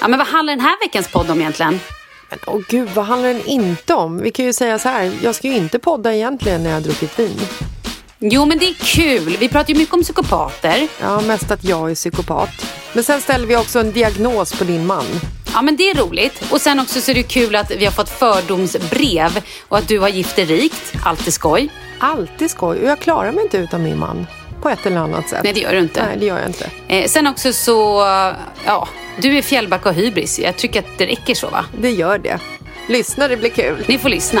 Ja, men vad handlar den här veckans podd om egentligen? Men åh gud, vad handlar den inte om? Vi kan ju säga så här, jag ska ju inte podda egentligen när jag har druckit vin. Jo, men det är kul. Vi pratar ju mycket om psykopater. Ja, mest att jag är psykopat. Men sen ställer vi också en diagnos på din man. Ja, men det är roligt. Och sen också så är det kul att vi har fått fördomsbrev och att du har gift dig rikt. Alltid skoj. Alltid skoj. Och jag klarar mig inte utan min man. På ett eller annat sätt. Nej, det gör du inte. Nej, det gör jag inte. Eh, sen också så, ja, du är fjällbacka och hybris. Jag tycker att det räcker så, va? Det gör det. Lyssna, det blir kul. Ni får lyssna.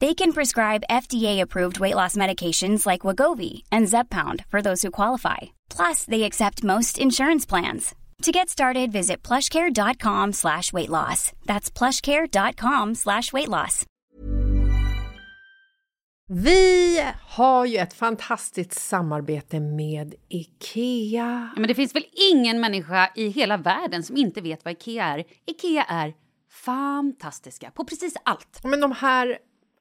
They can prescribe FDA-approved weight loss medications like Wagovi and Zepbound for those who qualify. Plus, they accept most insurance plans. To get started, visit plushcare.com slash weight loss. That's plushcare.com slash weight loss. Vi har ju ett fantastiskt samarbete med IKEA. Ja, men det finns väl ingen människa i hela världen som inte vet vad Ikea är. Ikea är fantastiska på precis allt. Men de här,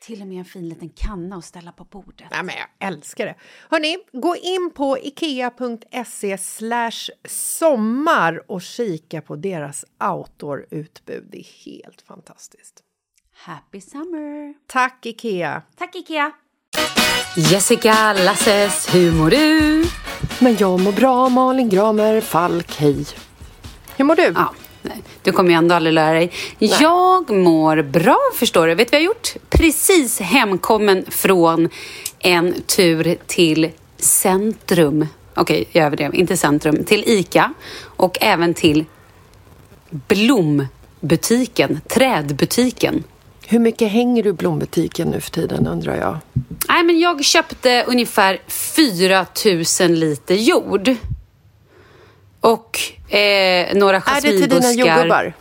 Till och med en fin liten kanna att ställa på bordet. Nej, men jag älskar det. Hörni, gå in på ikea.se sommar och kika på deras outdoor-utbud. Det är helt fantastiskt. Happy summer! Tack, Ikea! Tack Ikea! Jessica Lasses, hur mår du? Men jag mår bra, Malin Gramer Falk, hej. Hur mår du? Ja, nej, du kommer ju ändå aldrig lära dig. Jag mår bra, förstår du. Vet du vad jag har gjort? Precis hemkommen från en tur till centrum. Okej, jag överdrev. Inte centrum. Till ICA och även till blombutiken, trädbutiken. Hur mycket hänger du i blombutiken nu för tiden undrar jag? Nej, men jag köpte ungefär 4 000 liter jord. Och eh, några Är det till dina jasminbuskar. jordgubbar?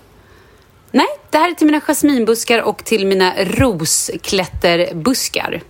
Nej, det här är till mina jasminbuskar och till mina rosklätterbuskar.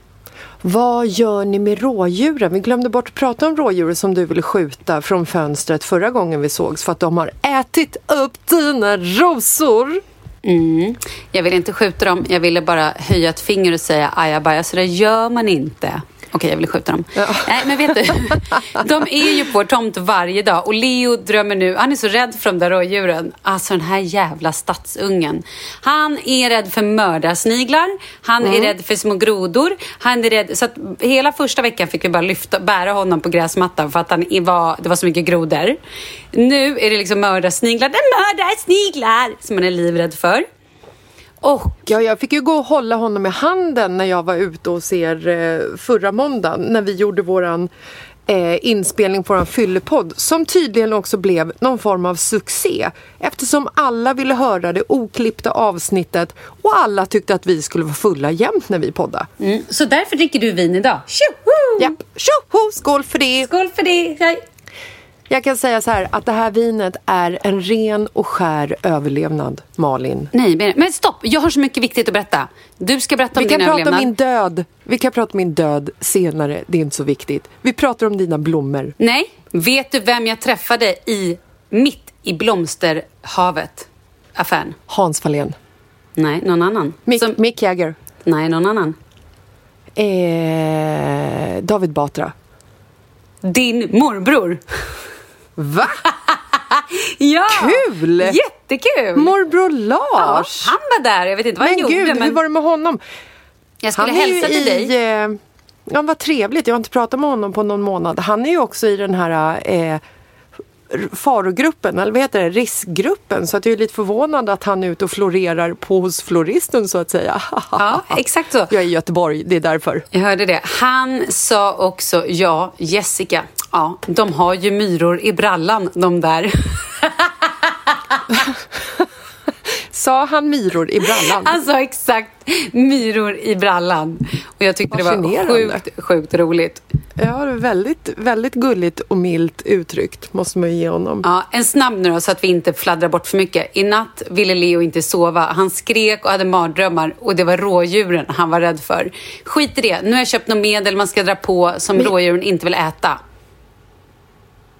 Vad gör ni med rådjuren? Vi glömde bort att prata om rådjuren som du ville skjuta från fönstret förra gången vi sågs för att de har ätit upp dina rosor. Mm. Jag ville inte skjuta dem, jag ville bara höja ett finger och säga ajabaja, så det gör man inte. Okej, jag ville skjuta dem. Ja. Nej, men vet du, de är ju på vår tomt varje dag och Leo drömmer nu, han är så rädd för de där rådjuren. Alltså den här jävla stadsungen. Han är rädd för mördarsniglar, han mm. är rädd för små grodor, han är rädd, så att hela första veckan fick vi bara lyfta, bära honom på gräsmattan för att han var, det var så mycket grodor. Nu är det liksom mördarsniglar, det är mördarsniglar som han är livrädd för. Och ja, jag fick ju gå och hålla honom i handen när jag var ute hos er eh, förra måndagen när vi gjorde våran eh, inspelning på vår fyllepodd som tydligen också blev någon form av succé eftersom alla ville höra det oklippta avsnittet och alla tyckte att vi skulle vara fulla jämt när vi poddade. Mm, så därför dricker du vin idag? Tjoho! Japp, tjoho! Skål för det! Skål för det! Hej. Jag kan säga så här att det här vinet är en ren och skär överlevnad, Malin. Nej, men stopp! Jag har så mycket viktigt att berätta. Du ska berätta om Vi kan din prata överlevnad. om min död. Vi kan prata om min död senare. Det är inte så viktigt. Vi pratar om dina blommor. Nej. Vet du vem jag träffade i mitt i blomsterhavet? Affären. Hans Fahlén. Nej, någon annan. Mick, Som... Mick Jagger. Nej, någon annan. Eh, David Batra. Din morbror. Va? ja! Kul! Jättekul! Morbror Lars! Ja, han var där. Jag vet inte vad men han gud, gjorde. Men hur var det med honom? Jag skulle hälsa till i, dig. Eh, ja, vad trevligt. Jag har inte pratat med honom på någon månad. Han är ju också i den här eh, farogruppen, eller vad heter det, riskgruppen. Så att jag är lite förvånad att han är ute och florerar på hos floristen så att säga. Ja, exakt så. Jag är i Göteborg, det är därför. Jag hörde det. Han sa också, ja, Jessica, ja, de har ju myror i brallan, de där. Sa han myror i brallan? Han sa exakt myror i brallan. Och jag tyckte det var sjukt, sjukt roligt. Ja, väldigt, väldigt gulligt och milt uttryckt, måste man ju ge honom. Ja, en snabb nu då, så att vi inte fladdrar bort för mycket. I natt ville Leo inte sova. Han skrek och hade mardrömmar och det var rådjuren han var rädd för. Skit i det. Nu har jag köpt något medel man ska dra på som Men... rådjuren inte vill äta.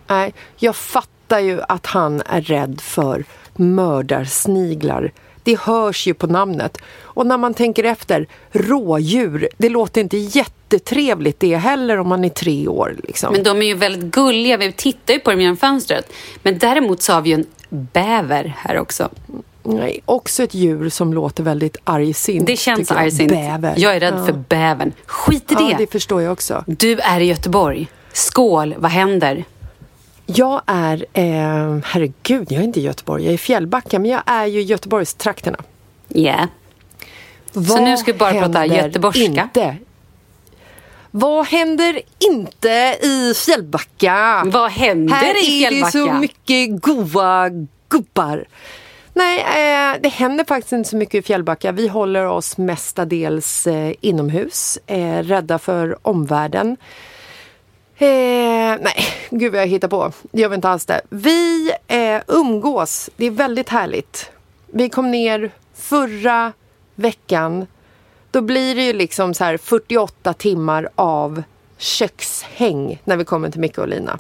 Nej, jag fattar ju att han är rädd för mördarsniglar. Det hörs ju på namnet. Och när man tänker efter, rådjur, det låter inte jättetrevligt det heller om man är tre år. Liksom. Men de är ju väldigt gulliga, vi tittar ju på dem genom fönstret. Men däremot så har vi ju en bäver här också. Nej, också ett djur som låter väldigt argsint. Det känns argsint. Bäver. Jag är rädd ja. för bävern. Skit i det. Ja, det förstår jag också. Du är i Göteborg. Skål, vad händer? Jag är, eh, herregud, jag är inte i Göteborg, jag är i Fjällbacka, men jag är ju i Göteborgstrakterna. Ja. Yeah. Så nu ska vi bara prata göteborgska. Inte? Vad händer inte i Fjällbacka? Vad händer Här i Fjällbacka? Här är det så mycket goa gubbar. Nej, eh, det händer faktiskt inte så mycket i Fjällbacka. Vi håller oss mestadels eh, inomhus, eh, rädda för omvärlden. Eh, nej, gud vad jag hittar på. Det gör vi inte alls det. Vi eh, umgås. Det är väldigt härligt. Vi kom ner förra veckan. Då blir det ju liksom så här 48 timmar av kökshäng när vi kommer till Micke och Lina.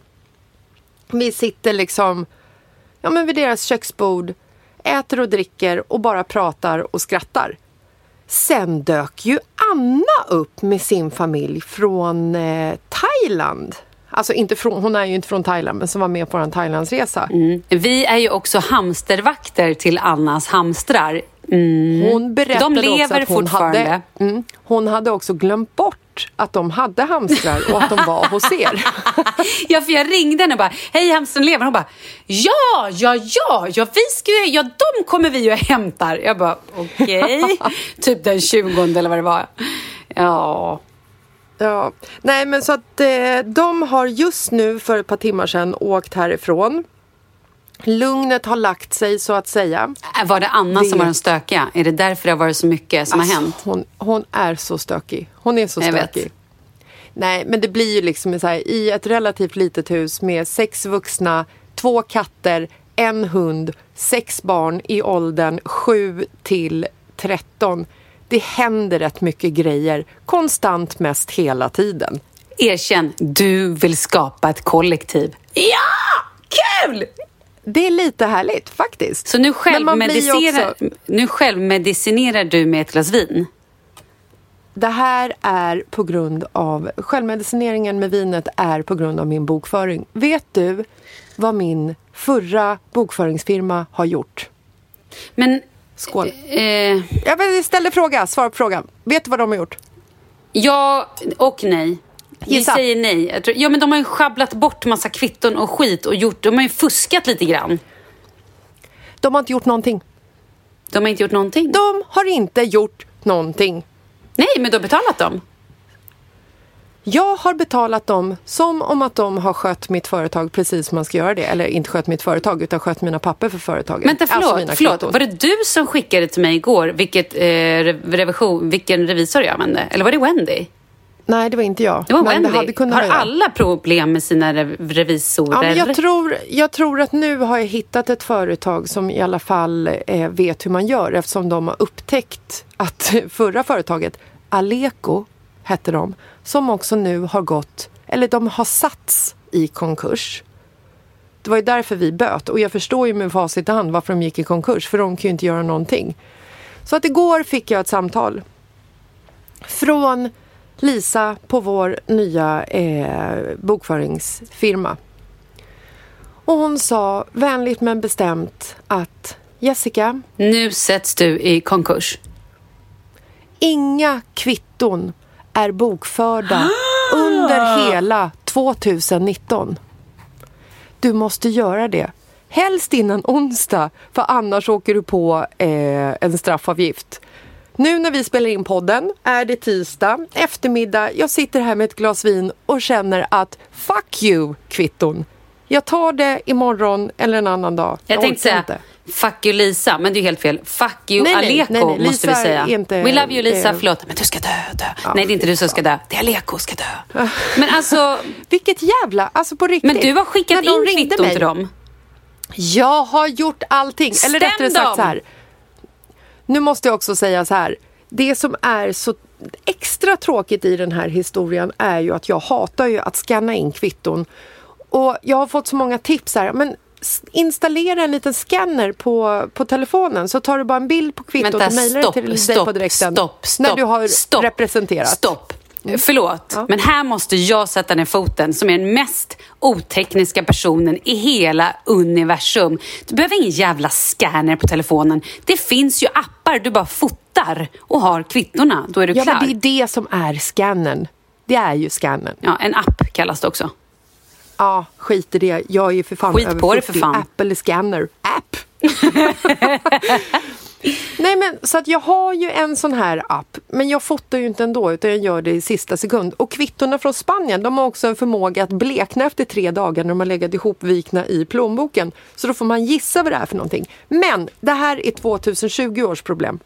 Vi sitter liksom ja, men vid deras köksbord, äter och dricker och bara pratar och skrattar. Sen dök ju Anna upp med sin familj från eh, Thailand. Alltså inte från, hon är ju inte från Thailand men som var med på vår Thailandsresa. Mm. Vi är ju också hamstervakter till Annas hamstrar. Mm. Hon berättade de lever också att hon fortfarande. Hade, mm, hon hade också glömt bort att de hade hamstrar och att de var hos er. ja, för jag ringde henne och bara, hej hamstern lever. Hon bara, ja, ja, ja, ja, vi ska ju, ja, de kommer vi ju hämtar. Jag bara, okej. Okay. typ den 20 eller vad det var. Ja. Ja, nej men så att eh, de har just nu för ett par timmar sedan åkt härifrån. Lugnet har lagt sig så att säga. Var det Anna det... som var den stökiga? Är det därför det har varit så mycket som alltså, har hänt? Hon, hon, är så stökig. Hon är så stökig. Nej, men det blir ju liksom så här, i ett relativt litet hus med sex vuxna, två katter, en hund, sex barn i åldern 7 till 13 Det händer rätt mycket grejer, konstant mest hela tiden. Erkänn, du vill skapa ett kollektiv. Ja! Kul! Det är lite härligt faktiskt. Så nu, självmedicinerar, också- nu självmedicinerar du med ett glas vin? Det här är på grund av självmedicineringen med vinet är på grund av min bokföring. Vet du vad min förra bokföringsfirma har gjort? Men... Skål. Eh, Jag vill ställa fråga, svara på frågan. Vet du vad de har gjort? ja och nej. Vi Gissa. säger nej. Tror, ja, men de har ju schabblat bort massa kvitton och skit och gjort... De har ju fuskat lite grann. De har inte gjort någonting. De har inte gjort någonting. De har inte gjort någonting. Nej, men du har betalat dem. Jag har betalat dem som om att de har skött mitt företag precis som man ska göra det. Eller inte skött mitt företag, utan skött mina papper för företaget. Vänta, Alltså förlåt. mina förlåt. Var det du som skickade till mig igår vilket, eh, re- revision, vilken revisor jag använde? Eller var det Wendy? Nej, det var inte jag. Det var Men Wendy. det har alla problem med sina rev- revisorer? Ja, men jag, tror, jag tror att nu har jag hittat ett företag som i alla fall eh, vet hur man gör eftersom de har upptäckt att förra företaget, Aleco hette de, som också nu har gått, eller de har satts i konkurs. Det var ju därför vi böt och jag förstår ju med facit i hand varför de gick i konkurs för de kan ju inte göra någonting. Så att igår fick jag ett samtal från Lisa på vår nya eh, bokföringsfirma. Och hon sa vänligt men bestämt att Jessica, Nu sätts du i konkurs. inga kvitton är bokförda under hela 2019. Du måste göra det. Helst innan onsdag, för annars åker du på eh, en straffavgift. Nu när vi spelar in podden är det tisdag eftermiddag. Jag sitter här med ett glas vin och känner att fuck you kvitton. Jag tar det imorgon eller en annan dag. Jag tänkte orkar säga fuck you Lisa, men det är helt fel. Fuck you Nej, Aleko nej, nej. måste vi säga. inte- We love you Lisa, eh, förlåt. Men du ska dö, dö. nej, det är inte du som ska dö. Det är Aleko som ska dö. Men alltså, Vilket jävla, alltså på riktigt. men du har skickat in kvitton mig- till dem. Jag har gjort allting. Eller Stäm rättare sagt så här. Nu måste jag också säga så här. Det som är så extra tråkigt i den här historien är ju att jag hatar ju att scanna in kvitton. Och jag har fått så många tips här. Men installera en liten scanner på, på telefonen så tar du bara en bild på kvittot Vänta, och mejlar det till dig stopp, på direkten. stopp, stopp, när du har stopp, representerat. Stopp. Förlåt, men här måste jag sätta ner foten som är den mest otekniska personen i hela universum. Du behöver ingen jävla scanner på telefonen. Det finns ju appar, du bara fotar och har kvittorna. Då är du Ja, klar. men det är det som är scannern. Det är ju scannern. Ja, en app kallas det också. Ja, skit i det. Jag är ju för fan Skit över på det 40. för fan. Apple Scanner. App! Nej men så att jag har ju en sån här app men jag fotar ju inte ändå utan jag gör det i sista sekund. Och kvittorna från Spanien de har också en förmåga att blekna efter tre dagar när de har legat ihopvikna i plånboken. Så då får man gissa vad det är för någonting. Men det här är 2020 års problem.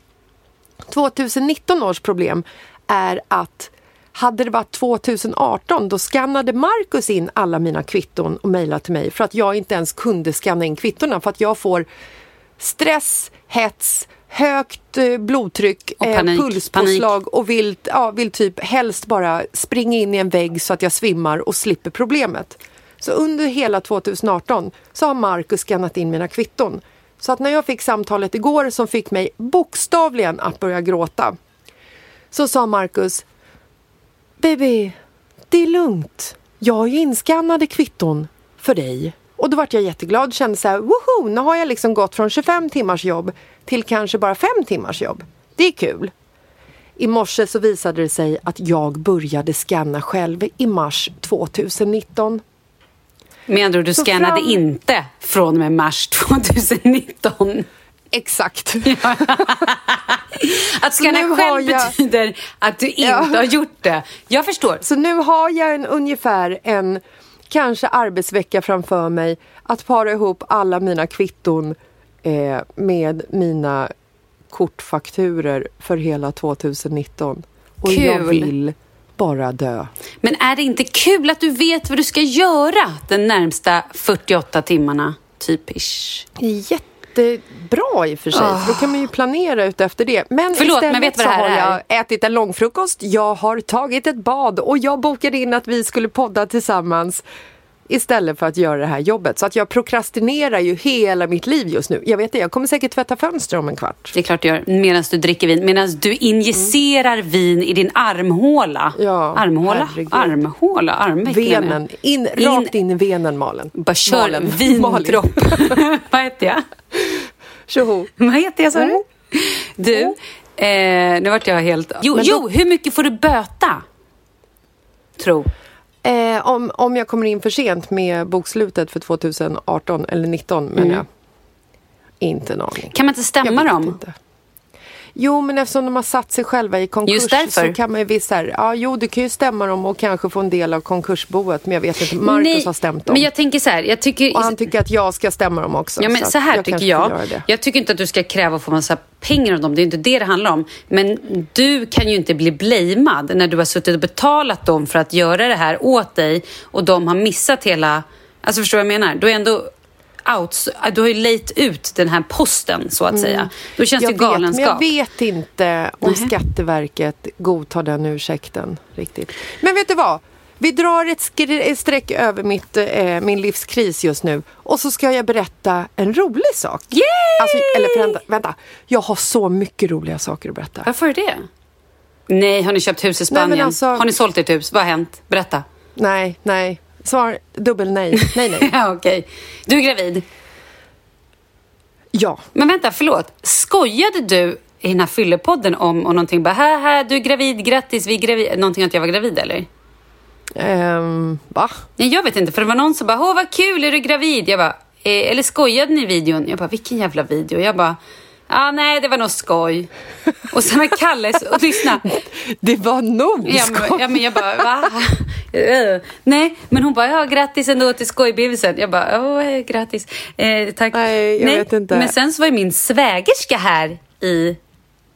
2019 års problem är att hade det varit 2018 då skannade Marcus in alla mina kvitton och mejlade till mig för att jag inte ens kunde skanna in kvittorna för att jag får stress, hets, högt eh, blodtryck, Och eh, panik, pulspåslag och vill, ja, vill typ helst bara springa in i en vägg så att jag svimmar och slipper problemet. Så under hela 2018 så har Marcus skannat in mina kvitton. Så att när jag fick samtalet igår som fick mig bokstavligen att börja gråta så sa Marcus Baby, det är lugnt. Jag har ju inskannade kvitton för dig. Och då vart jag jätteglad kände så här, woho, nu har jag liksom gått från 25 timmars jobb till kanske bara 5 timmars jobb. Det är kul. I morse så visade det sig att jag började scanna själv i mars 2019. Med andra ord, du Så scannade fram- inte från och med mars 2019. Exakt. Att scanna själv jag- betyder att du inte Ja. har gjort det. Jag förstår. Så nu har jag en ungefär en kanske arbetsvecka framför mig att para ihop alla mina kvitton eh, med mina kortfakturer för hela 2019. Och jag Kul. vill bara dö. Men är det inte kul att du vet vad du ska göra den närmsta 48 timmarna? Typisch. Jättebra i och för sig. För då kan man ju planera ut efter det. Men Förlåt, istället men vet så har är? jag ätit en långfrukost, jag har tagit ett bad och jag bokade in att vi skulle podda tillsammans istället för att göra det här jobbet. Så att jag prokrastinerar ju hela mitt liv just nu. Jag vet det, jag kommer säkert tvätta fönster om en kvart. Det är klart du gör. Medan du dricker vin. Medan du injicerar vin i din armhåla. Ja, armhåla? herregud. Armhåla? Armveck. Venen, in, In- rakt in i venen Malen. Bara kör Malen. vindropp. Vad heter jag? Tjoho! Vad heter jag sa du? Mm. Du, eh, nu vart jag helt... Jo, då- jo, hur mycket får du böta? Tro. Eh, om, om jag kommer in för sent med bokslutet för 2018 eller 19 menar Mm. jag. Inte en aning. Kan man inte stämma dem? inte. Jo, men eftersom de har satt sig själva i konkurs så kan man ju visst så här, ja jo du kan ju stämma dem och kanske få en del av konkursboet men jag vet inte, Marcus Nej, har stämt dem. Men jag tänker så här, jag tycker... Och han tycker att jag ska stämma dem också. Ja, men att så här jag tycker jag. Jag tycker inte att du ska kräva att få massa pengar av dem. Det är inte det det handlar om. Men du kan ju inte bli blamead när du har suttit och betalat dem för att göra det här åt dig och de har missat hela... Alltså förstår du vad jag menar? Du är ändå out, du har ju lejt ut den här posten så att säga. Då känns Mm. Jag det vet, galenskap. jag vet inte om Nähä. Skatteverket godtar den ursäkten riktigt. Men vet du vad? Vi drar ett skri- streck över mitt, eh, min livskris just nu och så ska jag berätta en rolig sak. Yay! Alltså, eller vänta, vänta, jag har så mycket roliga saker att berätta. Varför är det? Nej, har ni köpt hus i Nej, Spanien? alltså- Har ni sålt ert hus? Vad har hänt? Berätta. Nej, nej. Svar dubbel nej. Nej, nej. Ja, okej. Du är gravid. Ja. Men vänta, förlåt. Skojade du i den här fyllepodden om och någonting bara här, här, du är gravid, grattis, vi är gravid. Någonting att jag var gravid eller? Ehm, va? Nej, jag vet inte, för det var någon som bara, åh vad kul, är du gravid? Jag bara, eh, eller skojade ni i videon? Jag bara, vilken jävla video? Jag bara, ah, nej, det var nog skoj. Och sen har Kalle, och lyssna. Det var nog skoj. ja, men jag bara, va? Nej, men hon bara, ja grattis ändå till skojbebisen. Jag bara, åh, eh, grattis. Eh, tack. Nej, jag vet inte. Men sen så var ju min svägerska här i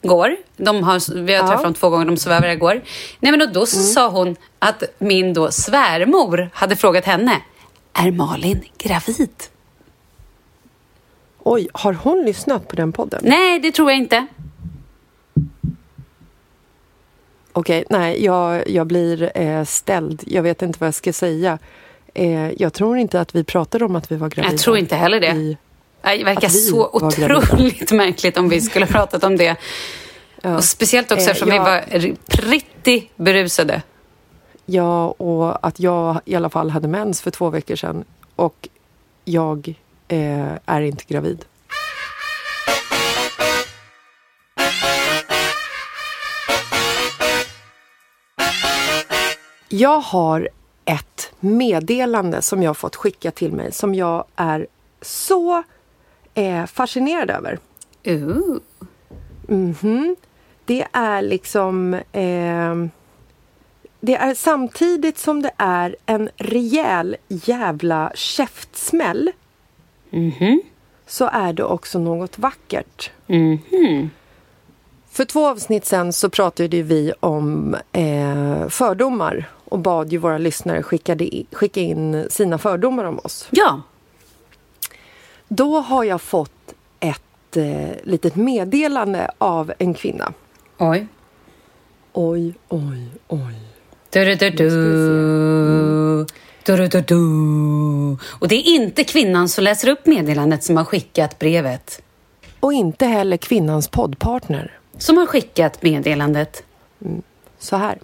går. De har, vi har Ja. träffat dem två gånger, de svävade igår. Nej, men och då så sa hon att min då svärmor hade frågat henne, är Malin gravid? Oj, har hon lyssnat på den podden? Nej, det tror jag inte. Okej, nej, jag, jag blir eh, ställd. Jag vet inte vad jag ska säga. Eh, jag tror inte att vi pratade om att vi var gravida. Jag tror inte heller det. I, Det verkar vi så var otroligt märkligt om vi skulle ha pratat om det. Och speciellt också Eh, eftersom vi jag- var r- pretty berusade. ja, och att jag i alla fall hade mens för två veckor sedan. Och jag eh, är inte gravid. Jag har ett meddelande som jag har fått skicka till mig som jag är så eh, fascinerad över. Ooh. Mhm. Det är liksom... Eh, det är samtidigt som det är en rejäl jävla käftsmäll Mhm. så är det också något vackert. Mhm. För två avsnitt sen så pratade vi om eh, fördomar och bad ju våra lyssnare skickade skicka in sina fördomar om oss. Ja. Då har jag fått ett eh, litet meddelande av en kvinna. Oj. Oj, oj, oj. Du, du, du, du. Du, du, du, du. Och det är inte kvinnan som läser upp meddelandet som har skickat brevet. Och inte heller kvinnans poddpartner. Som har skickat meddelandet. Så här.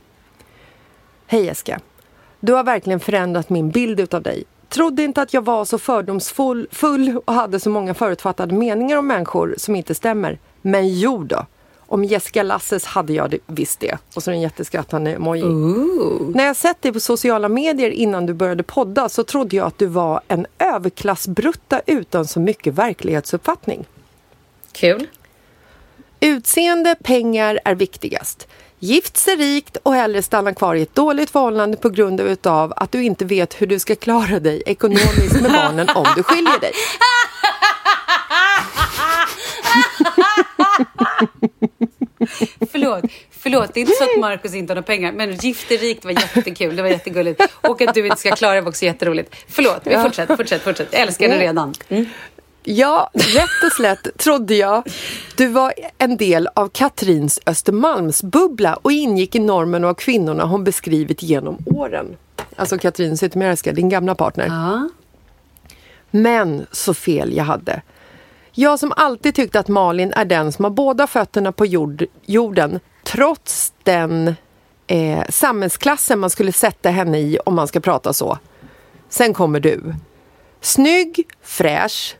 Hej Jessica. Du har verkligen förändrat min bild utav dig. Trodde inte att jag var så fördomsfull full och hade så många förutfattade meningar om människor som inte stämmer. Men jo då. Om Jessica Lasses hade jag det, visst det. Och så en jätteskrattande emoji. När jag sett dig på sociala medier innan du började podda så trodde jag att du var en överklassbrutta utan så mycket verklighetsuppfattning. Kul. Utseende, pengar är viktigast. Gift sig rikt och hellre stanna kvar i ett dåligt förhållande på grund utav att du inte vet hur du ska klara dig ekonomiskt med barnen om du skiljer dig. Förlåt, förlåt. Det är inte så att Markus inte har några pengar, men gifterikt var jättekul. Det var jättegulligt. Och att du inte ska klara det var också jätteroligt. Förlåt, vi Ja. fortsätter, fortsätt, fortsätt. Jag älskar det redan. Mm. Ja, rätt och slätt trodde jag du var en del av Katrins Östermalmsbubbla och ingick i normen av kvinnorna hon beskrivit genom åren. Alltså Katrin Zytomierska, din gamla partner. Ja. Men så fel jag hade. Jag som alltid tyckte att Malin är den som har båda fötterna på jord, jorden trots den eh, samhällsklassen man skulle sätta henne i om man ska prata så. Sen kommer du. Snygg, fräsch,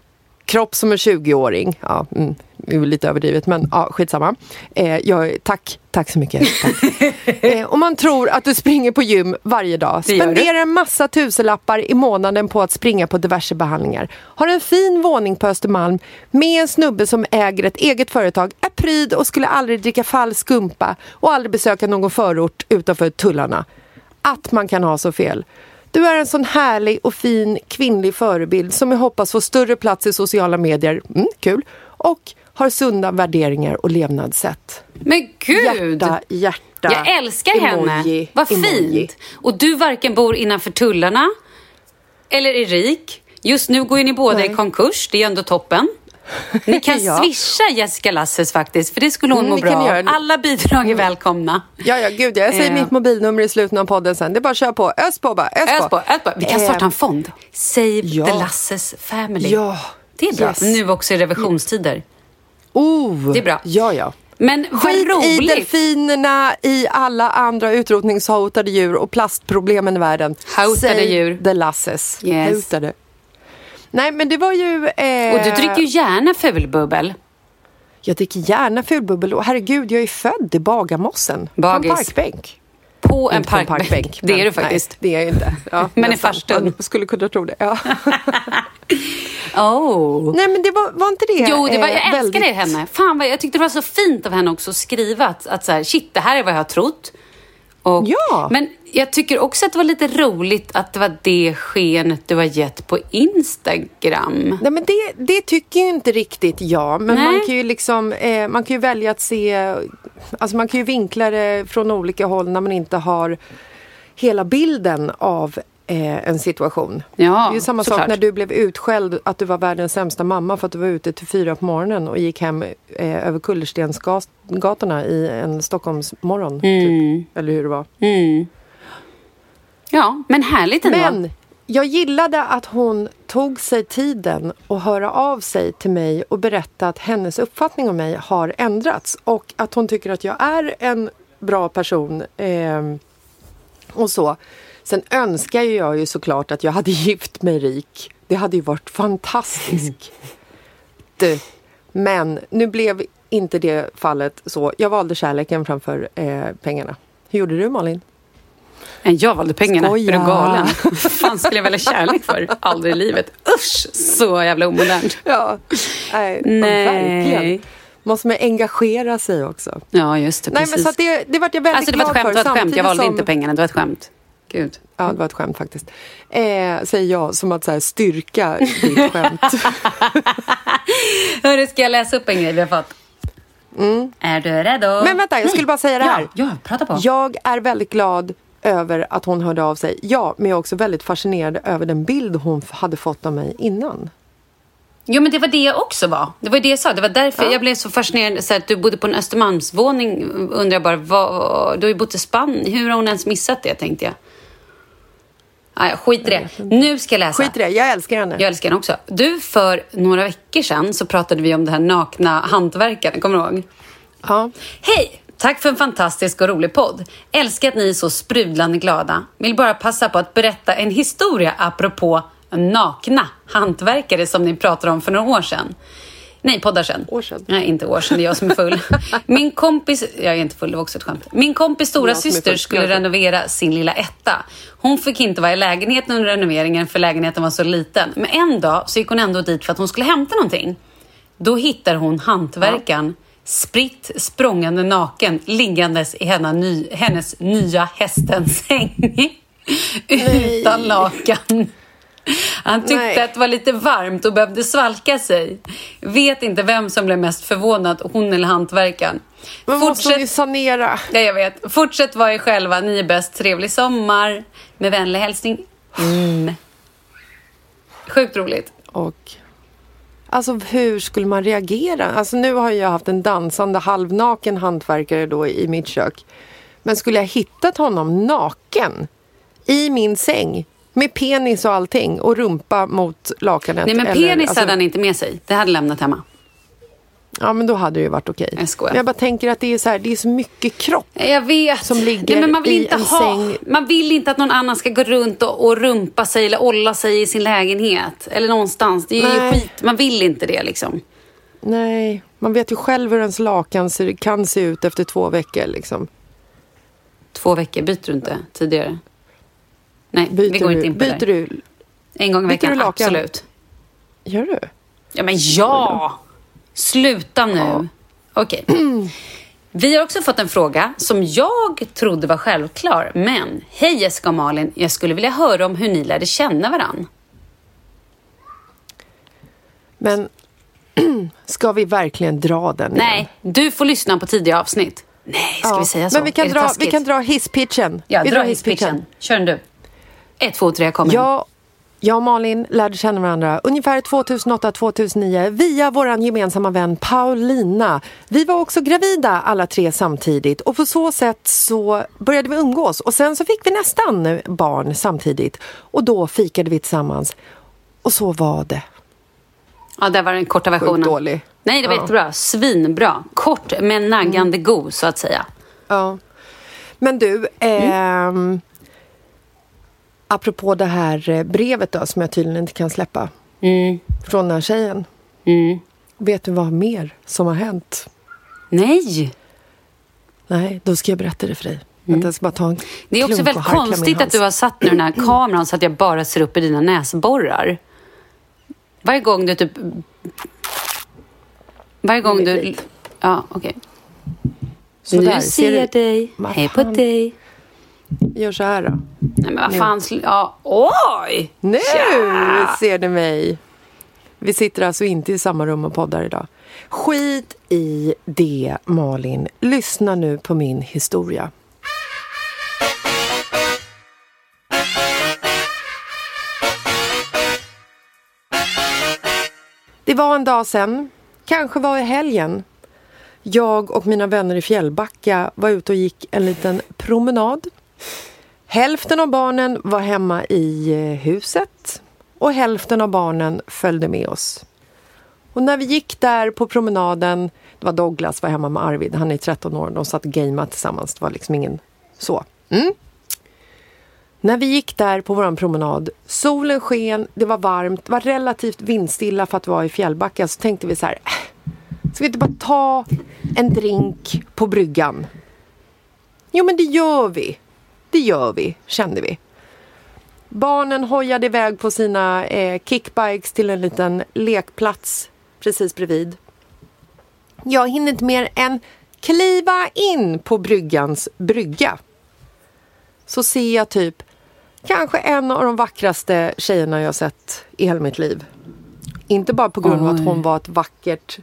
kropp som en 20-åring. Ja, mm, det är lite överdrivet, men ja, skitsamma. Eh, jag, tack, tack så mycket. Tack. eh, och man tror att du springer på gym varje dag. Spenderar en massa tusenlappar i månaden på att springa på diverse behandlingar. Har en fin våning på Östermalm med en snubbe som äger ett eget företag, är pryd och skulle aldrig dricka falsk skumpa och aldrig besöka någon förort utanför tullarna. Att man kan ha så fel. Du är en sån härlig och fin kvinnlig förebild som jag hoppas får större plats i sociala medier, mm, kul, och har sunda värderingar och levnadssätt. Men gud! Hjärta, hjärta. Jag älskar henne. emoji, Vad emoji. fint. Och du varken bor innanför tullarna eller är rik. Just nu går ju ni båda Nej. i konkurs. Det är ju ändå toppen. Ni kan Ja. swisha Jessica Lasses faktiskt, för det skulle hon Mm, må bra av. Mm. Alla bidrag är välkomna. Ja, ja, gud, jag säger Eh. mitt mobilnummer i slutet av podden sen. Det är bara att köra på. Ös på bara. Ös, Ös på, ös på. Vi kan Eh, starta en fond. Save ja. the Lasses family. Ja. Det är bra. Yes. Nu också i revisionstider. Oh, Det är bra. Ja, ja. Men Skit i roligt. delfinerna, i alla andra utrotningshotade djur och plastproblemen i världen. Hotade djur. the lasses. Yes. Hotade. Nej, men det var ju... Eh, Och du dricker ju gärna fulbubbel. Jag dricker gärna fulbubbel och herregud, jag är född i Bagarmossen. Bagis. På en parkbänk. På en Inte på parkbänk. Det är du faktiskt. Nej, det är jag inte. Ja, Men i farstun. Skulle kunna tro det. Ja. Oh. Nej, men det var, var inte det Jo, det var, eh, jag älskar väldigt... det henne. Fan, vad, jag tyckte det var så fint av henne också att skriva att, att så här, shit, det här är vad jag har trott. Och, Ja. Men jag tycker också att det var lite roligt att det var det skenet du har gett på Instagram. Nej, men det, det tycker ju inte riktigt jag. Men Nej. man kan ju liksom, eh, man kan ju välja att se, alltså man kan ju vinkla det från olika håll när man inte har hela bilden av eh, en situation. Ja, det är ju samma sak när du blev utskälld att du var världens sämsta mamma för att du var ute till fyra på morgonen och gick hem eh, över Kullerstensgatorna i en Stockholmsmorgon. Typ. Eller hur det var. Mm. Ja, men härligt ändå. Men jag gillade att hon tog sig tiden att höra av sig till mig och berätta att hennes uppfattning om mig har ändrats och att hon tycker att jag är en bra person eh, och så. Sen önskar jag ju såklart att jag hade gift mig rik. Det hade ju varit fantastiskt. Du. Men nu blev inte det fallet så. Jag valde kärleken framför eh, pengarna. Hur gjorde du Malin? Men jag valde pengarna. Skoja. Är du galen? Vad fan skulle jag välja kärlek för? Aldrig i livet. Usch, så jävla omodernt. Ja, nej, Nej. verkligen. Måste man engagera sig också. Ja, just det. Nej, precis. men så det, det vart jag väldigt alltså, det var ett glad skämt. Det för. var ett skämt. Jag valde som- inte pengarna. Det var ett skämt. Gud. Ja, det var ett skämt faktiskt. Eh, säger jag som att så här, styrka ditt skämt. Hörru, ska jag läsa upp en grej vi har fått? Är du redo? Mm. Men vänta, jag skulle bara säga det här. Ja, ja prata på. Jag är väldigt glad över att hon hörde av sig. Ja, men jag är också väldigt fascinerad över den bild hon hade fått av mig innan. Jo, men det var det jag också var. Det var det jag sa. Det var därför jag blev så fascinerad. Så att du bodde på en Östermalmsvåning. Undrar jag bara, vad, du har ju bott i Spanien. Hur har hon ens missat det, tänkte jag. Nej, skit i det. Nu ska jag läsa. Skit i det, jag älskar henne. Jag älskar henne också. Du, för några veckor sedan så pratade vi om det här nakna hantverkaren. Kommer du ihåg? Ja. Hej! Tack för en fantastisk och rolig podd. Älskar att ni är så sprudlande glada. Vill bara passa på att berätta en historia apropå nakna hantverkare som ni pratade om för några år sedan. Nej, poddar sedan. År sedan. Nej, inte år sedan. Det är jag som är full. Min kompis... Jag är inte full, det var också ett skämt. Min kompis stora syster skulle renovera sin lilla etta. Hon fick inte vara i lägenheten under renoveringen för lägenheten var så liten. Men en dag så gick hon ändå dit för att hon skulle hämta någonting. Då hittar hon hantverkaren spritt språngande naken liggandes i hennes, ny, hennes nya hästens säng. Utan lakan. Han tyckte Nej. att det var lite varmt och behövde svalka sig. Vet inte vem som blev mest förvånad, hon eller hantverkaren. Men måste hon ju sanera. Ja, jag vet. Fortsätt vara er själva. Ni är bäst. Trevlig sommar. Med vänlig hälsning. Mm. Sjukt roligt. Och... Alltså hur skulle man reagera? Alltså nu har jag haft en dansande halvnaken hantverkare då i mitt kök. Men skulle jag hittat honom naken i min säng med penis och allting och rumpa mot lakanet? Nej men eller- penis alltså- hade han inte med sig. Det hade lämnat hemma. Ja men då hade det ju varit okej. Jag skojar. Men jag bara tänker att det är så, här, det är så mycket kropp. Jag vet. Som ligger Nej, men man vill i inte en ha, säng. Man vill inte att någon annan ska gå runt och, och rumpa sig eller olla sig i sin lägenhet. Eller någonstans. Det är ju Nej. skit. Man vill inte det liksom. Nej, man vet ju själv hur ens lakan ser, kan se ut efter två veckor liksom. Två veckor, byter du inte tidigare? Nej, Byter, vi går du, inte in på byter det. du? En gång i veckan, absolut. Gör du? Ja, men ja! Sluta nu. Okej. Vi har också fått en fråga som jag trodde var självklar. Men, hej Jessica och Malin. Jag skulle vilja höra om hur ni lärde känna varann. Men ska vi verkligen dra den igen? Nej, du får lyssna på tidiga avsnitt. Nej, ska Ja, vi säga så? Men vi kan, dra, vi kan dra hisspitchen. Ja, vi dra hisspitchen. Kör den du. Ett, två, tre, kom igen. Jag, jag och Malin lärde känna varandra ungefär 2008-2009 via vår gemensamma vän Paulina. Vi var också gravida alla tre samtidigt och på så sätt så började vi umgås och sen så fick vi nästan barn samtidigt och då fikade vi tillsammans. Och så var det. Ja, där var den korta versionen. dålig. Nej, det var Ja. jättebra. Svinbra. Kort men naggande god, så att säga. Ja. Men du, ehm, apropå det här eh, brevet då som jag tydligen inte kan släppa från den här tjejen. Mm. Vet du vad mer som har hänt? Nej! Nej, då ska jag berätta det för dig. Vänta, jag ska bara ta en Mm. Det är också väldigt konstigt att du har satt nu den här kameran så att jag bara ser upp i dina näsborrar. Varje gång du typ... Varje gång du... fint. Ja, okej. Så Nu där, ser ser jag dig. Hej på dig. Gör så här då. Nej, men vad fan... sl- Ja, oj! Nu Tja! ser du mig. Vi sitter alltså inte i samma rum och poddar idag. Skit i det, Malin. Lyssna nu på min historia. Det var en dag sen, kanske var i helgen. Jag och mina vänner i Fjällbacka var ute och gick en liten promenad. Hälften av barnen var hemma i eh, huset och hälften av barnen följde med oss. Och när vi gick där på promenaden, det var Douglas var hemma med Arvid, han är 13 år, de satt och gameade tillsammans, det var liksom ingen så. Mm. När vi gick där på vår promenad, solen sken, det var varmt, det var relativt vindstilla för att vara i Fjällbacka, så tänkte vi så här, äh, ska vi inte bara ta en drink på bryggan? Jo men det gör vi. Det gör vi, kände vi. Barnen hojade iväg på sina eh, kickbikes till en liten lekplats precis bredvid. Jag hinner inte mer än kliva in på bryggans brygga. Så ser jag typ kanske en av de vackraste tjejerna jag sett i hela mitt liv. Inte bara på grund av att hon var ett vackert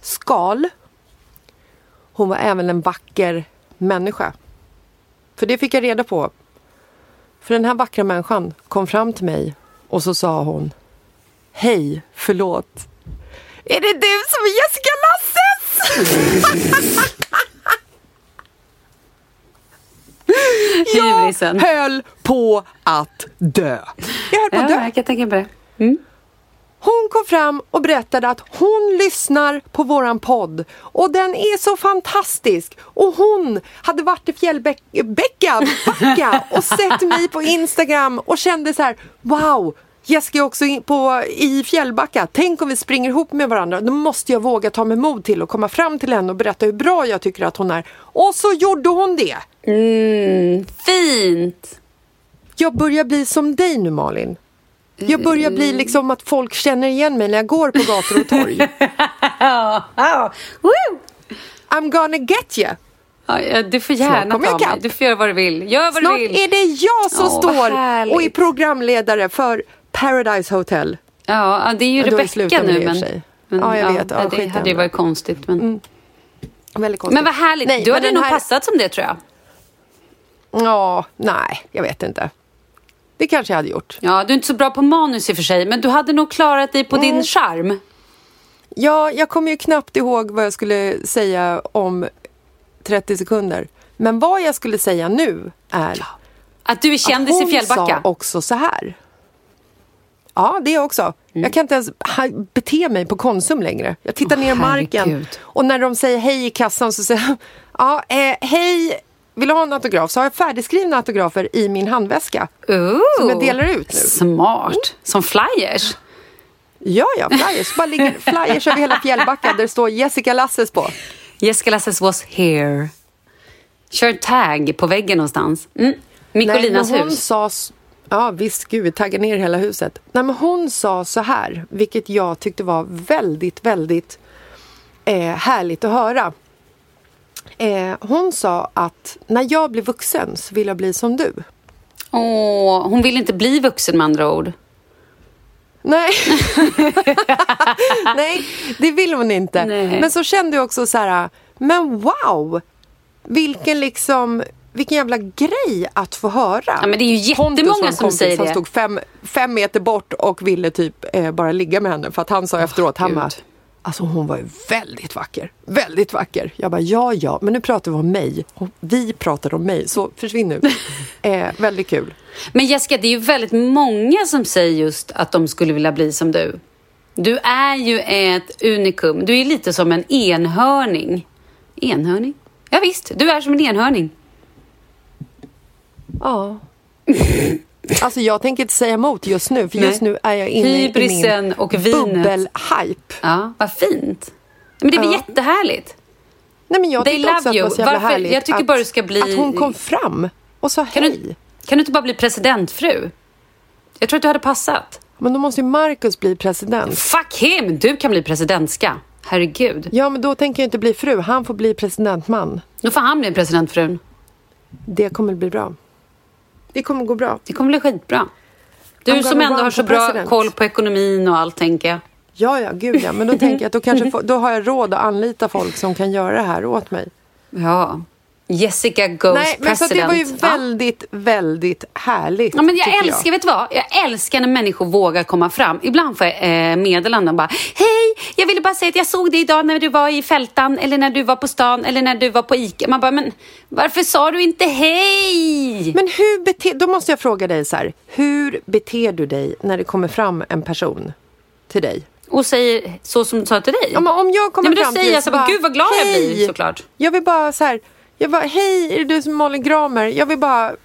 skal. Hon var även en vacker människa. För det fick jag reda på. För den här vackra människan kom fram till mig och så sa hon Hej, förlåt. Är det du som är Jessica Lasses? Hyrisen. höll på att dö. Jag höll på Ja, att dö. jag kan tänka på det. Mm. Hon kom fram och berättade att hon lyssnar på våran podd och den är så fantastisk. Och hon hade varit i Fjällbäcka Backa och sett mig på Instagram och kände så här, wow, Jessica är också på, i Fjällbacka. Tänk om vi springer ihop med varandra. Då måste jag våga ta mig mod till och komma fram till henne och berätta hur bra jag tycker att hon är. Och så gjorde hon det. Mm, fint! Jag börjar bli som dig nu Malin. Jag börjar bli liksom att folk känner igen mig när jag går på gator och torg. Ja, ja. I'm gonna get you. Ja, ja, du får gärna ta mig. Du får göra vad du vill. Gör vad Snart du vill. är det jag som vad står och är programledare för Paradise Hotel. Ja, ja, det är ju Men det det nu. Men, sig. men, Ja, jag vet. Ja, det skit i hade ju varit konstigt. Men, Väldigt konstigt. men vad härligt. Nej, du men hade nog här- passat som det tror jag. Ja, nej, jag vet inte. Det kanske jag hade gjort. Ja, du är inte så bra på manus i och för sig, men du hade nog klarat dig på Mm. din charm. Ja, jag kommer ju knappt ihåg vad jag skulle säga om 30 sekunder. Men vad jag skulle säga nu är Att du är kändis i hon Fjällbacka. sa också så här. Ja, det också. Mm. Jag kan inte ens bete mig på Konsum längre. Jag tittar Åh, ner i marken herregud. och när de säger hej i kassan så säger jag ja, eh, hej, vill du ha en autograf? Så har jag färdigskrivna autografer i min handväska. Ooh, Som jag delar ut nu. Smart. Som flyers. Ja, ja, flyers. Bara ligger flyers över hela Fjällbacka där det står Jessica Lasses på. Jessica Lasses was here. Kör tag på väggen någonstans. Mm. Mikkolinas Nej, hon hus. Sa, ja, visst, gud, vi taggar ner hela huset. Nej, men hon sa så här, vilket jag tyckte var väldigt, väldigt eh, härligt att höra. Eh, hon sa att när jag blir vuxen så vill jag bli som du. Åh, hon vill inte bli vuxen med andra ord. Nej. Nej, det vill hon inte. Nej. Men så kände jag också så här, men wow! Vilken liksom, vilken jävla grej att få höra. Ja, men det är ju jättemånga som säger Han det. stod fem, fem meter bort och ville typ eh, bara ligga med henne för att han sa efteråt, han Gud. bara, Alltså hon var ju väldigt vacker. Väldigt vacker. Jag bara, ja, ja, men nu pratar vi om mig. Och vi pratar om mig, så försvinn nu. eh, väldigt kul. Men Jessica, det är ju väldigt många som säger just att de skulle vilja bli som du. Du är ju ett unikum. Du är lite som en enhörning. Enhörning? Ja, visst, du är som en enhörning. Ja. Alltså jag tänker inte säga emot just nu, för Nej. just nu är jag inne Hybrisen i min och bubbelhype. Ja, vad fint. Men det är väl Ja. jättehärligt? Nej, men jag They tyckte också att det var så jävla Varför- härligt jag tycker att, bara du ska bli- att hon kom fram och sa Kan hej. du, kan du inte bara bli presidentfru? Jag tror att du hade passat. Men då måste ju Marcus bli president. Fuck him! Du kan bli presidentska. Herregud. Ja, men då tänker jag inte bli fru. Han får bli presidentman. Då får han bli presidentfrun. Det kommer bli bra. Det kommer gå bra. Det kommer bli skitbra. Du I'm som ändå har så bra president. koll på ekonomin och allt, tänker jag. Ja, ja, gud ja. Men då tänker jag att då, kanske då har jag råd att anlita folk som kan göra det här åt mig. Ja. Jessica goes Nej, men så president. att det var ju Ja. väldigt, väldigt härligt. Ja, men jag älskar, vet du vad? Jag älskar när människor vågar komma fram. Ibland får jag eh, meddelanden bara Hej, jag ville bara säga att jag såg dig idag när du var i fältan eller när du var på stan eller när du var på Ica. Man bara, men varför sa du inte hej? Men hur bete, då måste jag fråga dig så här. Hur beter du dig när det kommer fram en person till dig? Och säger så som du sa till dig. Ja, men om jag kommer Nej, men då fram säger till dig jag så bara, gud vad glad jag blir, "Hej." såklart. Jag vill bara så här. Jag bara, hej, är det du som är Malin Gramer? Jag vill bara,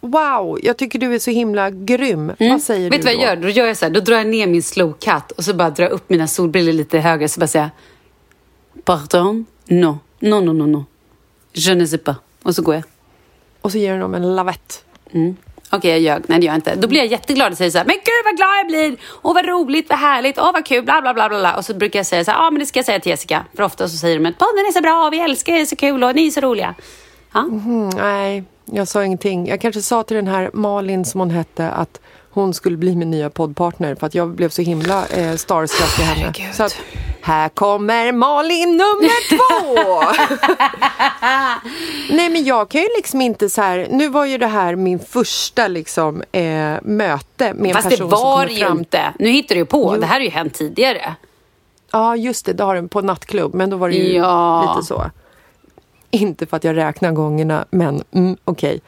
wow, jag tycker du är så himla grym. Vad säger Mm. Vet du du vad jag gör? Då gör jag så här, då drar jag ner min slow cut och så bara drar jag upp mina solbrillor lite högre så bara säger jag Pardon? No. No, no, no, no. Je ne sais pas. Och så går jag. Och så ger du dem en lavett. Okej, jag ljög. Nej, det gör jag inte. Då blir jag jätteglad och säger så här, men gud vad glad jag blir! Åh, vad roligt, vad härligt, åh, vad kul, bla, bla, bla, bla. Och så brukar jag säga så här, ja, men det ska jag säga till Jessica. För ofta så säger de att podden är så bra, vi älskar er, så kul och ni är så roliga. Ja. Mm, nej, jag sa ingenting. Jag kanske sa till den här Malin som hon hette att hon skulle bli min nya poddpartner för att jag blev så himla eh, starstruck i henne. Herregud. Så att, här kommer Malin nummer två! Nej men jag kan ju liksom inte så här, nu var ju det här min första liksom eh, möte med en Fast det person som var kommer det ju fram. inte. Nu hittar du på. Jo. Det här har ju hänt tidigare. Ja just det, det har den på nattklubb men då var det ju Ja. lite så. Inte för att jag räknar gångerna men mm, okej.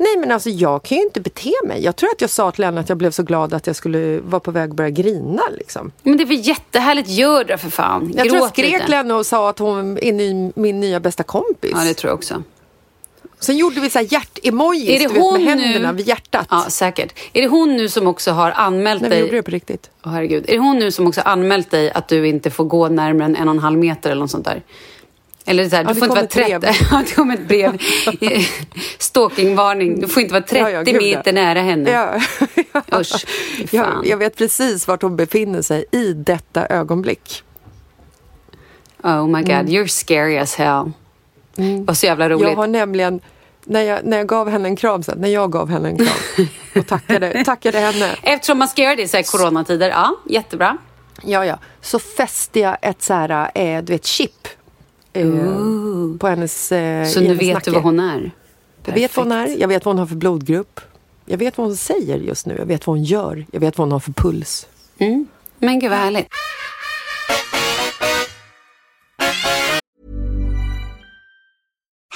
Nej men alltså jag kan ju inte bete mig. Jag tror att jag sa till henne att jag blev så glad att jag skulle vara på väg att börja grina liksom. Men det är väl jättehärligt, gör det för fan. Jag tror jag Gråt skrek till henne och sa att hon är ny, min nya bästa kompis. Ja, det tror jag också. Sen gjorde vi så här hjärt-emojis Är det vet, hon med nu? händerna vid hjärtat. Ja, säkert. Är det hon nu som också har anmält vi dig? gjorde det på riktigt. Åh, herregud. Är det hon nu som också har anmält dig att du inte får gå närmare än en och en halv meter eller något sånt där? Eller så här, Ja, du får inte vara ett 30... brev. Ja, det kom ett brev. Stalkingvarning. Du får inte vara 30 Ja, ja, ja. meter nära henne. Ja. Usch, fy jag, fan. jag vet precis vart hon befinner sig i detta ögonblick. Oh my god, you're scary as hell. Vad så jävla roligt. Mm. Jag har nämligen, när jag, när jag gav henne en kram sen, när jag gav henne en kram och tackade, tackade henne. Eftersom man ska göra det i så här coronatider. Ja, jättebra. Ja, ja. Så fäste jag ett så här, eh, du vet, chip. Eh, på hennes eh, Så nu vet nacke. du vad hon är. Jag vet vad hon är, jag vet vad hon har för blodgrupp. Jag vet vad hon säger just nu, jag vet vad hon gör, jag vet vad hon har för puls. Mm. Men gud vad härligt.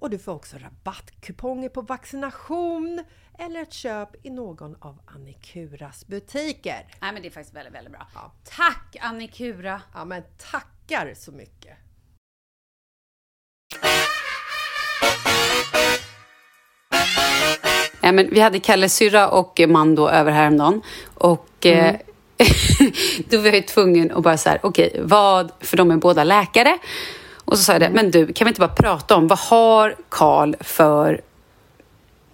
och du får också rabattkuponger på vaccination eller ett köp i någon av Annikuras butiker. Nej men det är faktiskt väldigt, väldigt bra. Ja. Tack Annikura! Ja, men tackar så mycket! Ja, men vi hade Kalle syrra och Mando över häromdagen. Och eh, då var jag ju tvungen att bara så här, okej, vad, för de är båda läkare. Och så sa jag det, men du, kan vi inte bara prata om vad har Karl för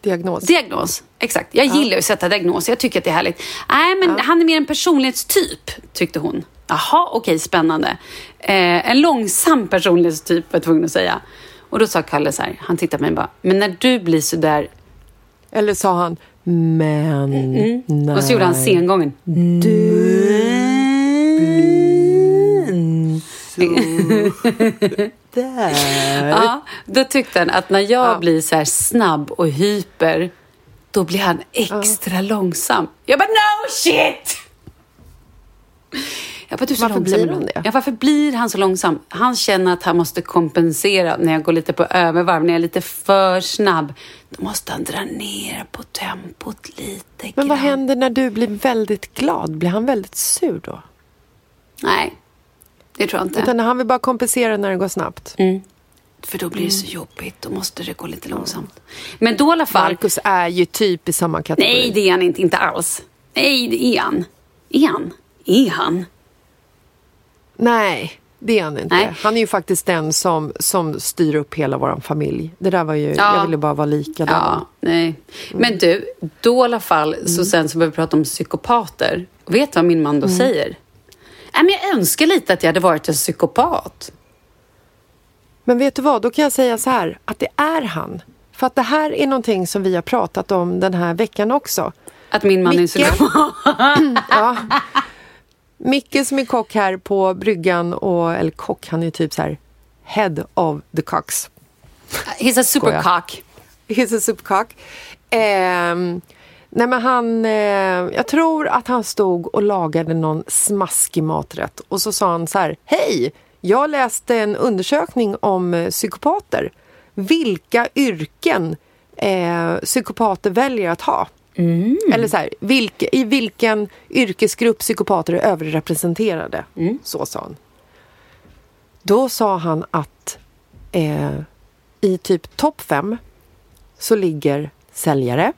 Diagnos. diagnos? Exakt, jag gillar ju att sätta diagnos, jag tycker att det är härligt. Nej, men han är mer en personlighetstyp, tyckte hon. Jaha, okej, spännande. Eh, en långsam personlighetstyp var jag tvungen att säga. Och då sa Kalle så här, han tittade på mig och bara, men när du blir så där Eller sa han, Men nej. Och så gjorde han sengången. Ja, då tyckte han att när jag blir så här snabb och hyper, då blir han extra långsam. Jag bara, no shit! Jag bara, du Varför blir han det? Ja, varför blir han så långsam? Han känner att han måste kompensera när jag går lite på övervarv, när jag är lite för snabb. Då måste han dra ner på tempot lite Men vad grann. händer när du blir väldigt glad? Blir han väldigt sur då? Nej, det tror jag inte. Utan han vill bara kompensera när det går snabbt. Mm. För då blir det så jobbigt. Då måste det gå lite långsamt. Men då i alla fall... Marcus är ju typ i samma kategori. Nej, det är han inte. Inte alls. Nej, det är han. Är han? Är han? Nej, det är han inte. Nej. Han är ju faktiskt den som, som styr upp hela vår familj. Det där var ju, Ja. jag ville bara vara likadan. Ja, nej. Men du, då i alla fall, så sen så började vi prata om psykopater. Vet du vad min man då säger? Men jag önskar lite att jag hade varit en psykopat. Men vet du vad, då kan jag säga så här, att det är han. För att det här är någonting som vi har pratat om den här veckan också. Att min man är Micke? psykopat. Ja. Micke som är kock här på bryggan, och, eller kock, han är typ så här head of the cocks. He's a supercock. He's a supercock. Ehm, nej men han, eh, jag tror att han stod och lagade någon smaskig maträtt och så sa han så här, hej, jag läste en undersökning om eh, psykopater. Vilka yrken eh, psykopater väljer att ha? Eller så här, vilka, i vilken yrkesgrupp psykopater är överrepresenterade. Så sa han. Då sa han att eh, i typ topp fem så ligger säljare.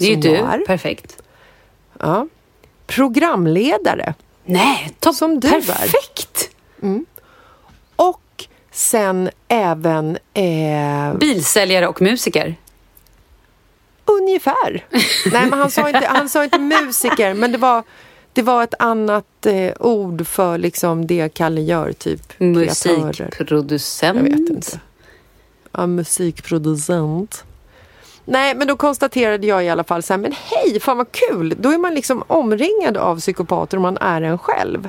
Det är ju du. är. Perfekt. Ja. Programledare. Nej, topp. Som du. Perfekt. Och sen även eh, Bilsäljare och musiker. ungefär. Nej, men han sa inte, han sa inte musiker, men det var, det var ett annat eh, ord för liksom det Kalle gör, typ. Musikproducent. Jag vet inte. Ja, musikproducent. Nej, men då konstaterade jag i alla fall så här, men hej, fan vad kul! Då är man liksom omringad av psykopater om man är en själv.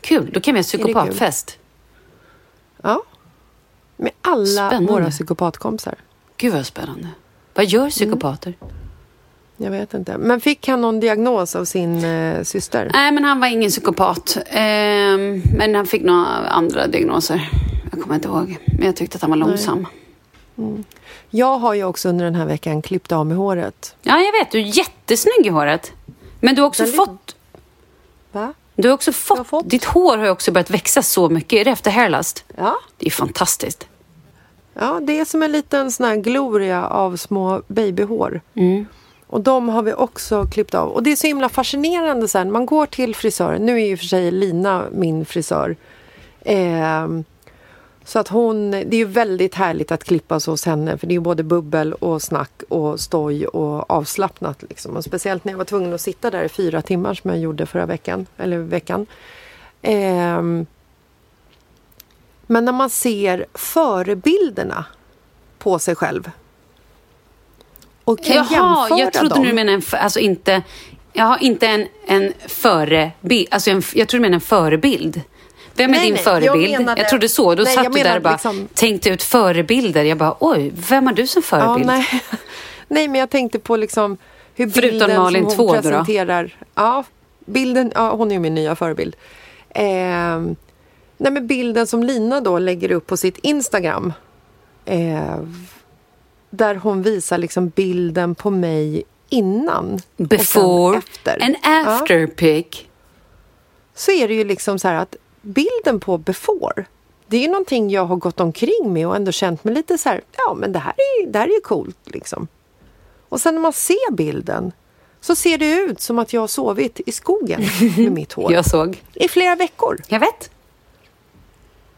Kul, då kan vi ha psykopatfest. Ja. Med alla Spännande. våra psykopatkompisar. Gud vad spännande. Vad gör psykopater? Jag vet inte. Men fick han någon diagnos av sin eh, syster? Nej, men han var ingen psykopat. Ehm, men han fick några andra diagnoser. Jag kommer inte ihåg. Men jag tyckte att han var långsam. Jag har ju också under den här veckan klippt av mig håret. Ja, jag vet. Du är jättesnygg i håret. Men du har också Väldigt- fått... Va? Du har också fått, har fått. Ditt hår har ju också börjat växa så mycket. Är det efter hairlust? Ja. Det är fantastiskt. Ja, det är som en liten sån här gloria av små babyhår. Och de har vi också klippt av. Och det är så himla fascinerande sen. Man går till frisören. Nu är ju för sig Lina min frisör. Ehm, så att hon, det är ju väldigt härligt att klippas hos henne. För det är ju både bubbel och snack och stoj och avslappnat. Liksom. Och speciellt när jag var tvungen att sitta där i fyra timmar som jag gjorde förra veckan. Eller veckan. Ehm, men när man ser förebilderna på sig själv och kan Jaha, jämföra jag trodde dem. du menade en... Alltså inte... Jaha, inte en, en förebild. Alltså en, jag trodde du menade en förebild. Vem är Nej, din nej, jag förebild? Jag, menade- trodde så. Då nej, satt jag du där och bara liksom- tänkte ut förebilder. Jag bara, oj, vem har du som Ja, förebild? nej. nej, men jag tänkte på liksom hur Förutom bilden Malin som hon två då då? presenterar. Ja, bilden, ja, hon är ju min nya förebild. Ehm, nej, men bilden som Lina då lägger upp på sitt Instagram. Eh, där hon visar liksom bilden på mig innan och Before efter. and after pic. så är det ju liksom så här att bilden på before, det är ju någonting jag har gått omkring med och ändå känt mig lite så här, ja men det här är, det här är ju coolt liksom. Och sen när man ser bilden så ser det ut som att jag har sovit i skogen med mitt hår Jag såg. i flera veckor. Jag vet.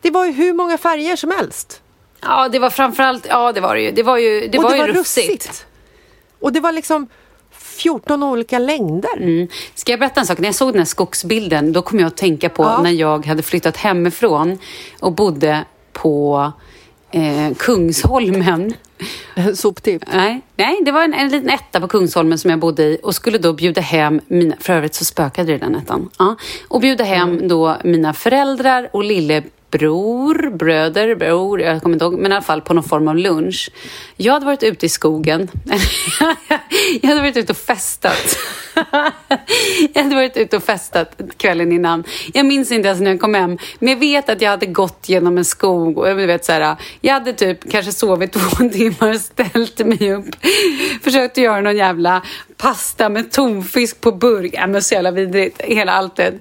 Det var ju hur många färger som helst. Ja, det var framförallt... Ja, det var det ju. Det var ju, det och var det ju var rufsigt. russigt. Och det var liksom 14 olika längder. Mm. Ska jag berätta en sak? När jag såg den här skogsbilden då kom jag att tänka på Ja. när jag hade flyttat hemifrån och bodde på eh, Kungsholmen En soptipp. Nej, nej, det var en, en liten etta på Kungsholmen som jag bodde i och skulle då bjuda hem mina, för övrigt så spökade det i den ettan, ja, och bjuda hem då mina föräldrar och lillebror, bröder, bror, jag kommer inte ihåg, men i alla fall på någon form av lunch. Jag hade varit ute i skogen. jag hade varit ute och festat. jag hade varit ute och festat kvällen innan. Jag minns inte ens när jag kom hem, men jag vet att jag hade gått genom en skog och jag vet så här, jag hade typ kanske sovit två timmar, ställt mig upp, försökt göra någon jävla pasta med tonfisk på burk. Ja, men så jävla vidrigt, hela alltet.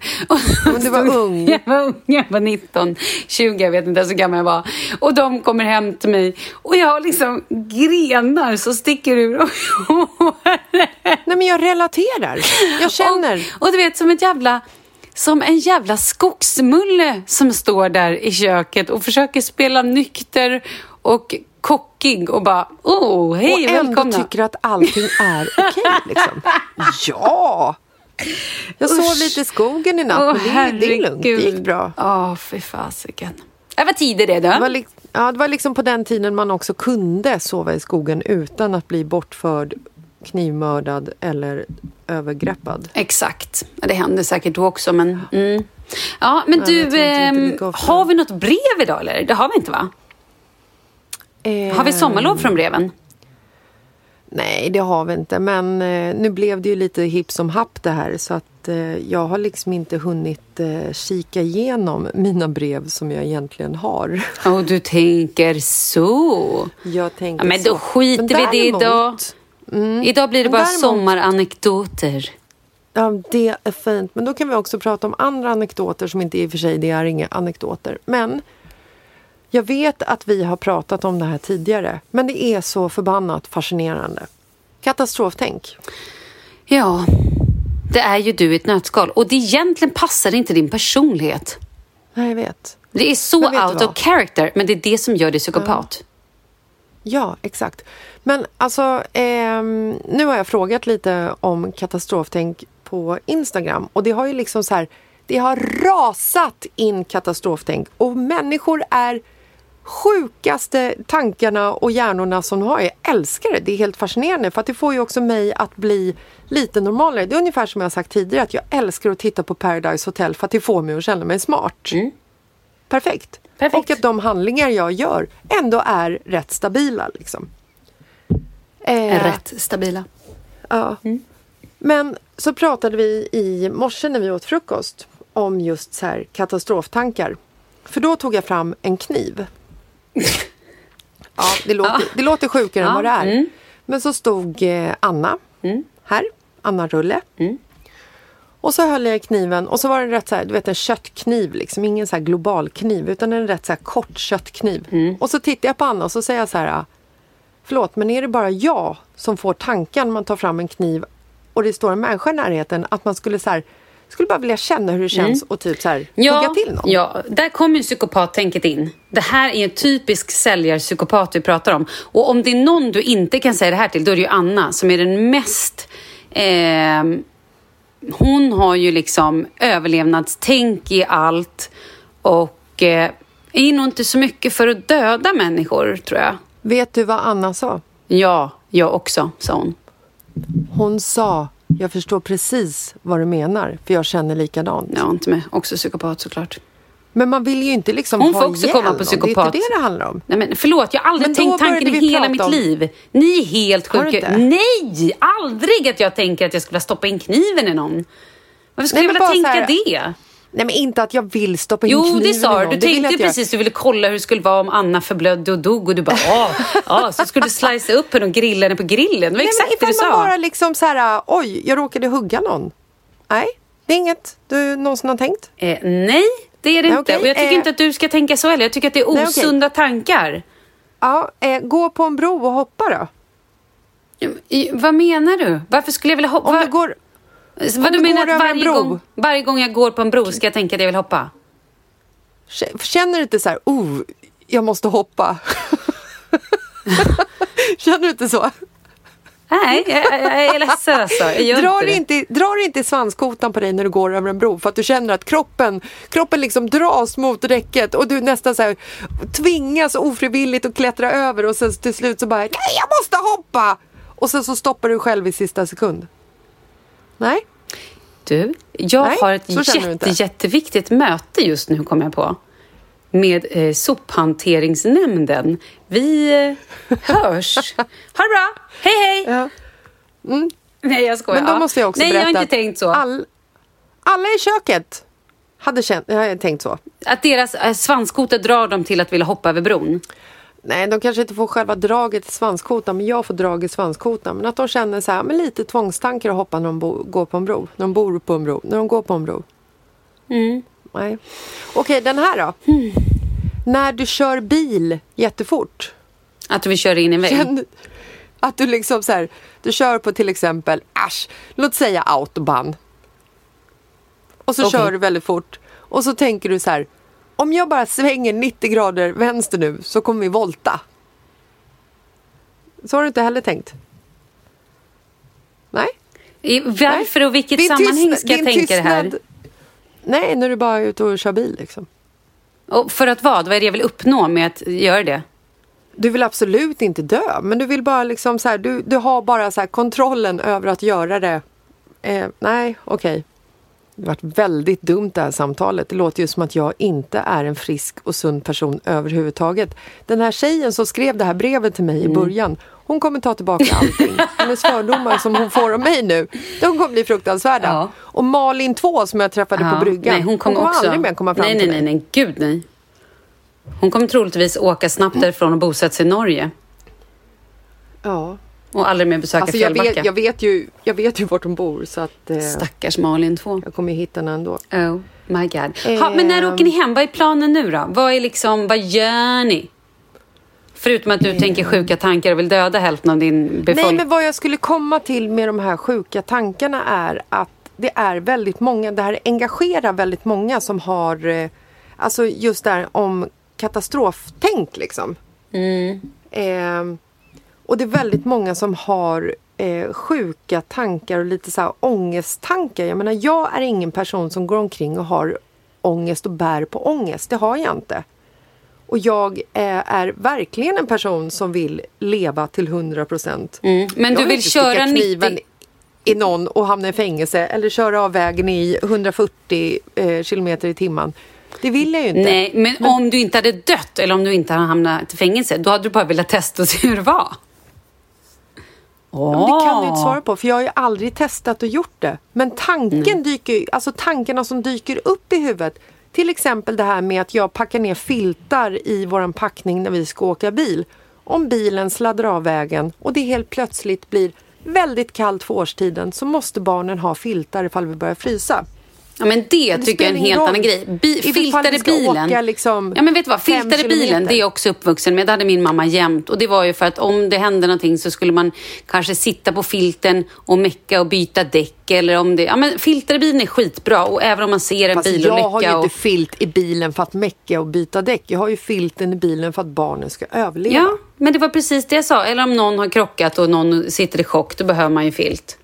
Men du var ung. Jag var ung, jag var 19, 20, jag vet inte så gammal jag var. Och de kommer hem till mig och jag har liksom grenar som sticker ur Nej, men jag relaterar. Jag känner. Och, och du vet, som ett jävla som en jävla skogsmulle som står där i köket och försöker spela nykter och kockig och bara oh, hej, och ändå välkomna. tycker att allting är okej. liksom. Ja! Jag sov lite i skogen i natt, Åh, men det, det är lugnt. Det gick bra. Ja, fy fasiken. Det var tider det då. Det var, ja, det var liksom på den tiden man också kunde sova i skogen utan att bli bortförd, knivmördad eller övergreppad. Exakt. Det hände säkert då också, men... Mm. Ja, men du, ofta. har vi något brev idag eller? Det har vi inte va? Har vi sommarlov från breven? Nej, det har vi inte. Men eh, nu blev det ju lite hipp som happ det här så att eh, jag har liksom inte hunnit eh, kika igenom mina brev som jag egentligen har. Och du tänker så. Jag tänker Ja, men så. då skiter Men vi i det däremot- idag. Idag blir det bara däremot- sommaranekdoter. Ja, det är fint. Men då kan vi också prata om andra anekdoter som inte i och för sig det är inga anekdoter. Men jag vet att vi har pratat om det här tidigare. Men det är så förbannat fascinerande. Katastroftänk. Ja, det är ju du i ett nötskal. Och det egentligen passar inte din personlighet. Nej, jag vet. Det är så out of character, men det är det som gör dig psykopat. Ja, exakt. Men alltså, ehm, nu har jag frågat lite om katastroftänk på Instagram och det har ju liksom så här, det har rasat in katastroftänk och människor är sjukaste tankarna och hjärnorna som de har. Jag älskar det, det är helt fascinerande för att det får ju också mig att bli lite normalare. Det är ungefär som jag har sagt tidigare att jag älskar att titta på Paradise Hotel för att det får mig att känna mig smart. Perfekt. Perfekt. Och att de handlingar jag gör ändå är rätt stabila. Liksom. Eh, Rätt stabila. Ja. Men så pratade vi i morse när vi åt frukost om just så här katastroftankar. För då tog jag fram en kniv. Ja, det låter, det låter sjukare än Ja, vad det är. mm. Men så stod eh, Anna här, Anna Rulle. Och så höll jag i kniven och så var det en rätt så här, du vet en köttkniv liksom, ingen så här global kniv utan en rätt så här kort köttkniv. Och så tittar jag på Anna och så säger jag så här, förlåt men är det bara jag som får tanken man tar fram en kniv och det står en människa i närheten att man skulle så här, skulle bara vilja känna hur det känns och typ så här, hugga till någon. Ja, där kommer ju psykopattänket in. Det här är en typisk säljarpsykopat vi pratar om. Och om det är någon du inte kan säga det här till, då är det ju Anna som är den mest... ehm, hon har ju liksom överlevnadstänk i allt och eh, är nog inte så mycket för att döda människor, tror jag. Vet du vad Anna sa? Ja, jag också, sa hon. Hon sa, jag förstår precis vad du menar för jag känner likadant. Ja, inte med. Också psykopat såklart. Men man vill ju inte liksom Hon ha får också komma på psykopat. Det är inte det det handlar om. Nej men förlåt, jag har aldrig tänkt tanken i hela mitt om- liv. Ni är helt sjuka. Nej, aldrig att jag tänker att jag skulle vilja stoppa in kniven i någon. Varför skulle Nej, jag vilja tänka här- det? Nej men inte att jag vill stoppa in Jo, kniven det i sa du. Du Det tänkte precis, du ville kolla hur det skulle vara om Anna förblödde och dog och du bara ja, ja, så skulle du slicea upp henne och grilla henne på grillen. Det var Nej, exakt men det du sa. man bara liksom så här, oj, jag råkade hugga någon. Nej, det är inget du någonsin har tänkt. Eh, nej, det är det Nej, inte. okej, Och jag tycker eh, inte att du ska tänka så heller. Jag tycker att det är Nej, okej. osunda tankar. Ja, eh, gå på en bro och hoppa då. I, vad menar du? Varför skulle jag vilja hoppa? Om du går... Vad du menar att varje gång, varje gång jag går på en bro ska jag tänka att jag vill hoppa? Känner du inte så här, oh, jag måste hoppa? Känner du inte så? Nej, jag, jag är ledsen alltså. Jag Drar inte inte, drar inte svanskotan på dig när du går över en bro för att du känner att kroppen, kroppen liksom dras mot räcket och du nästan så här tvingas ofrivilligt att klättra över och sen till slut så bara nej jag måste hoppa! Och sen så stoppar du själv i sista sekund. Nej? Du, jag Nej, har ett jätte, inte. jätteviktigt möte just nu, kommer jag på. Med eh, sophanteringsnämnden. Vi eh, hörs. ha det bra! Hej, hej! Ja. Nej, jag skojar. Men då Ja. måste jag också Nej, berätta jag har inte tänkt så. All, alla i köket hade känt, jag har tänkt så. Att deras eh, svanskotor drar dem till att vilja hoppa över bron. Nej, de kanske inte får själva draget i svanskotan, men jag får drag i svanskotan. Men att de känner så här, med lite tvångstankar att hoppa när de bo, går på en bro. När de bor på en bro. När de går på en bro. Mm. Nej. Okej, den här då. När du kör bil jättefort. Att vi kör in i en vägg. Känn att du liksom så här, du kör på till exempel, äsch, låt säga autobahn. Och så Okej. kör du väldigt fort. Och så tänker du så här, om jag bara svänger 90 grader vänster nu så kommer vi volta. Så har du inte heller tänkt? Nej? I, varför och vilket Din sammanhang ska jag tänka det här? Nej, när du bara är ute och kör bil liksom. Och för att vad? Vad är det jag vill uppnå med att göra det? Du vill absolut inte dö, men du vill bara liksom så här, du, du har bara så här kontrollen över att göra det. Eh, nej, okej. Det varit väldigt dumt det här samtalet. Det låter ju som att jag inte är en frisk och sund person överhuvudtaget. Den här tjejen som skrev det här brevet till mig i början, hon kommer ta tillbaka allting. Hennes fördomar som hon får av mig nu, de kommer bli fruktansvärda. Ja. Och Malin 2 som jag träffade Ja, på bryggan, Nej, hon kommer, också... aldrig mer komma fram nej, nej, till nej, mig. nej, gud nej. Hon kommer troligtvis åka snabbt därifrån och bosätta sig i Norge. Ja. Och aldrig mer besöka Alltså jag, Fjällbacka. vet, jag, vet ju, jag vet ju vart hon bor så att eh, Stackars Malin 2. jag kommer ju hitta henne ändå. Oh my god. Ha, men när Ehm. åker ni hem? Vad är planen nu då? Vad är liksom, vad gör ni? Förutom att du tänker sjuka tankar och vill döda hälften av din Nej, befolkning. men vad jag skulle komma till med de här sjuka tankarna är att det är väldigt många, det här engagerar väldigt många som har, eh, alltså just där om katastroftänk liksom. Eh, och det är väldigt många som har eh, sjuka tankar och lite så här ångesttankar. Jag menar, jag är ingen person som går omkring och har ångest och bär på ångest. Det har jag inte. Och jag eh, är verkligen en person som vill leva till 100 procent. Mm. Men du vill köra 90... i någon och hamna i fängelse eller köra av vägen i 140 eh, kilometer i timmen. Det vill jag ju inte. Nej, men, om du inte hade dött eller om du inte hade hamnat i fängelse, då hade du bara velat testa och se hur det var. Men Det kan du inte svara på för jag har ju aldrig testat och gjort det. Men tanken dyker ju- alltså tankarna som dyker upp i huvudet. Till exempel det här med att jag packar ner filtar i våran packning när vi ska åka bil. Om bilen sladdar av vägen och det helt plötsligt blir väldigt kallt för årstiden så måste barnen ha filtar ifall vi börjar frysa. Ja, men det, det tycker jag är en helt roll. annan grej. Bi- I filtar i bilen. åka liksom ja, men vet du vad? Filtar i bilen, det är jag också uppvuxen med. Det hade min mamma jämt. Och det var ju för att om det hände någonting så skulle man kanske sitta på filten och mecka och byta däck. Eller om det, ja, men filtar i bilen är skitbra. Och även om man ser en Fast bilolycka. jag har ju och, inte filt i bilen för att mecka och byta däck. Jag har ju filten i bilen för att barnen ska överleva. Ja, men det var precis det jag sa. Eller om någon har krockat och någon sitter i chock, då behöver man ju filt.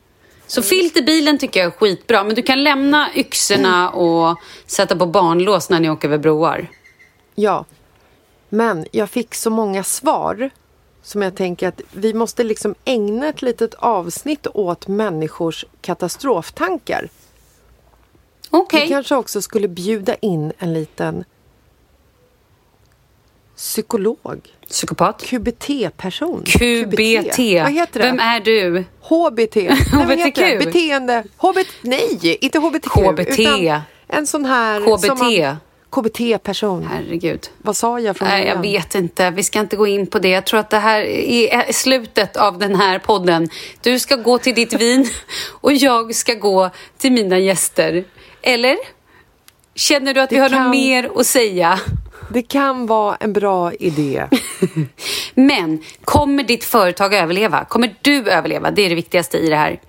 Så filt i bilen tycker jag är skitbra. Men du kan lämna yxorna och sätta på barnlås när ni åker över broar. Ja. Men jag fick så många svar som jag tänker att vi måste liksom ägna ett litet avsnitt åt människors katastroftankar. Okej. Vi kanske också skulle bjuda in en liten psykolog. Psykopat. QBT-person. QBT. Vad heter det? Vem är du? HBT. Nej? HBTQ. Beteende. HBT. Nej, inte HBTQ. KBT. Utan en sån här... KBT. KBT-person. Herregud. Vad sa jag från Nej, jag vet inte. Vi ska inte gå in på det. Jag tror att det här är slutet av den här podden. Du ska gå till ditt vin och jag ska gå till mina gäster. Eller? Känner du att vi Det har kan- något mer att säga? Det kan vara en bra idé. Men kommer ditt företag överleva? Kommer du överleva? Det är det viktigaste i det här.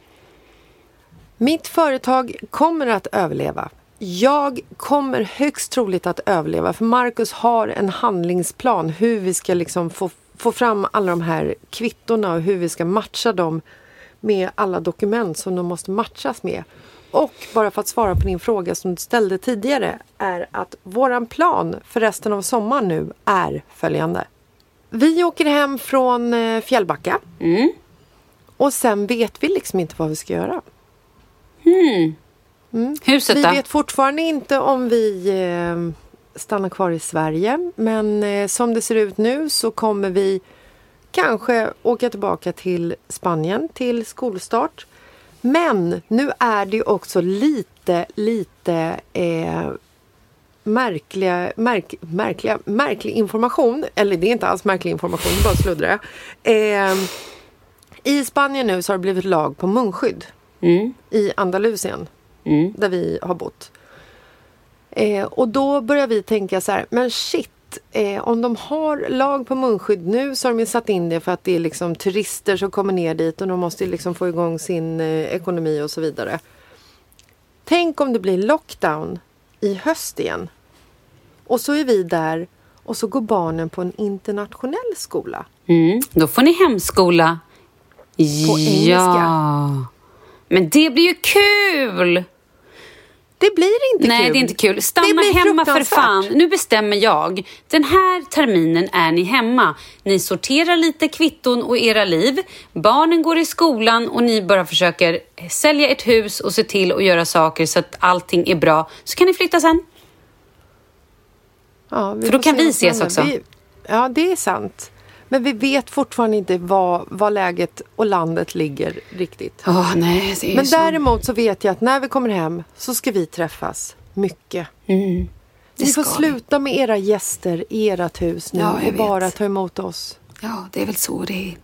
Mitt företag kommer att överleva. Jag kommer högst troligt att överleva för Marcus har en handlingsplan hur vi ska liksom få, få fram alla de här kvittorna och hur vi ska matcha dem med alla dokument som de måste matchas med. Och bara för att svara på din fråga som du ställde tidigare är att våran plan för resten av sommaren nu är följande. Vi åker hem från eh, Fjällbacka. Och sen vet vi liksom inte vad vi ska göra. Huset Vi då? vet fortfarande inte om vi eh, stannar kvar i Sverige. Men eh, som det ser ut nu så kommer vi kanske åka tillbaka till Spanien till skolstart. Men nu är det också lite, lite eh, märkliga, märk, märkliga, märklig information. Eller det är inte alls märklig information, bara sluddra. Eh, I Spanien nu så har det blivit lag på munskydd. I Andalusien där vi har bott. Eh, och då börjar vi tänka så här, men shit, eh, om de har lag på munskydd nu så har de ju satt in det för att det är liksom turister som kommer ner dit och de måste liksom få igång sin eh, ekonomi och så vidare. Tänk om det blir lockdown i höst igen. Och så är vi där och så går barnen på en internationell skola. Mm, då får ni hemskola. På engelska. Ja. Men det blir ju kul! Det blir inte Nej, kul. det är inte kul. Stanna hemma för fan. Nu bestämmer jag. Den här terminen är ni hemma. Ni sorterar lite kvitton och era liv. Barnen går i skolan och ni bara försöker sälja ett hus och se till att göra saker så att allting är bra. Så kan ni flytta sen. Ja, För då kan vi ses också. Vi, ja, det är sant. Men vi vet fortfarande inte vad, vad läget och landet ligger riktigt. Åh, nej, det är Men så. däremot så vet jag att när vi kommer hem så ska vi träffas mycket. Mm. Ni får vi. sluta med era gäster i ert hus nu Ja, och bara vet. ta emot oss. Ja, det är väl så det är.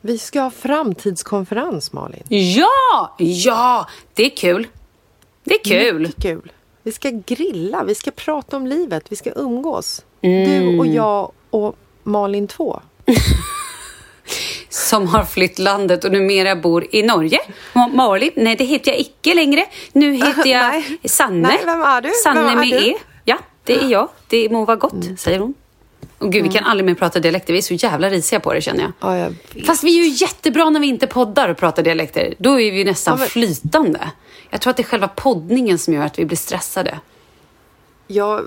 Vi ska ha framtidskonferens, Malin. Ja! Ja! Det är kul. Det är kul. Mycket kul. Vi ska grilla, vi ska prata om livet, vi ska umgås. Mm. Du och jag och Malin 2. Som har flytt landet och numera bor i Norge. Ma- Malin, nej det heter jag icke längre. Nu heter jag Nej. Sanne. Nej, vem är du? Sanne Vem är med du? E. Ja, det är jag. Det må vara gott, Mm. säger hon. Och gud, vi kan aldrig mer prata dialekter. Vi är så jävla risiga på det känner jag. Ja, jag. Fast vi är ju jättebra när vi inte poddar och pratar dialekter. Då är vi nästan Ja, men- flytande. Jag tror att det är själva poddningen som gör att vi blir stressade. Jag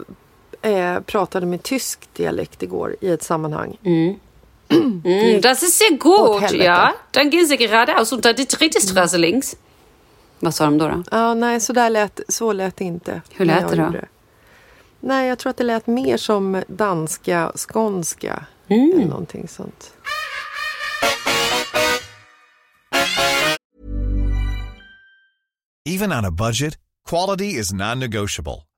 eh, pratade med tysk dialekt igår i ett sammanhang. Mm, das ist sehr gut, ja. Dann gehen Sie geradeaus unter die dritte Straße links. Vad sa de då? då? Ja, nej, så, där lät, så lät det inte. Hur lät jag det då? gjorde Nej, jag tror att det lät mer som danska, skånska. Mm. Eller någonting sånt. Even on a budget, quality is non-negotiable.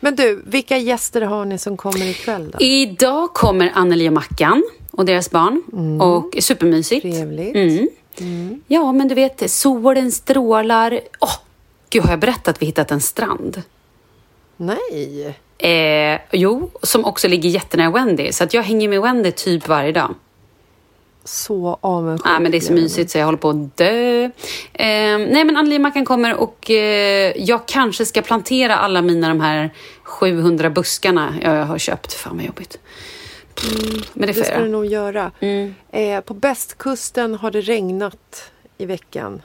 Men du, vilka gäster har ni som kommer ikväll då? Idag kommer Anneli och Mackan och deras barn. Och supermysigt. Mm. Trevligt. Mm. Ja, men du vet, solen strålar. Åh, gud, har jag berättat att vi hittat en strand? Nej. Eh, jo, som också ligger jättenära Wendy. Så att jag hänger med Wendy typ varje dag. Så avundsjuk. Ja, men det är så mysigt så jag håller på att dö. Eh, nej, men Anneli-mackan kommer och eh, jag kanske ska plantera alla mina de här 700 buskarna jag har köpt. Fan vad jobbigt. Men det Det ska du nog göra. Mm. Eh, på bästkusten har det regnat i veckan.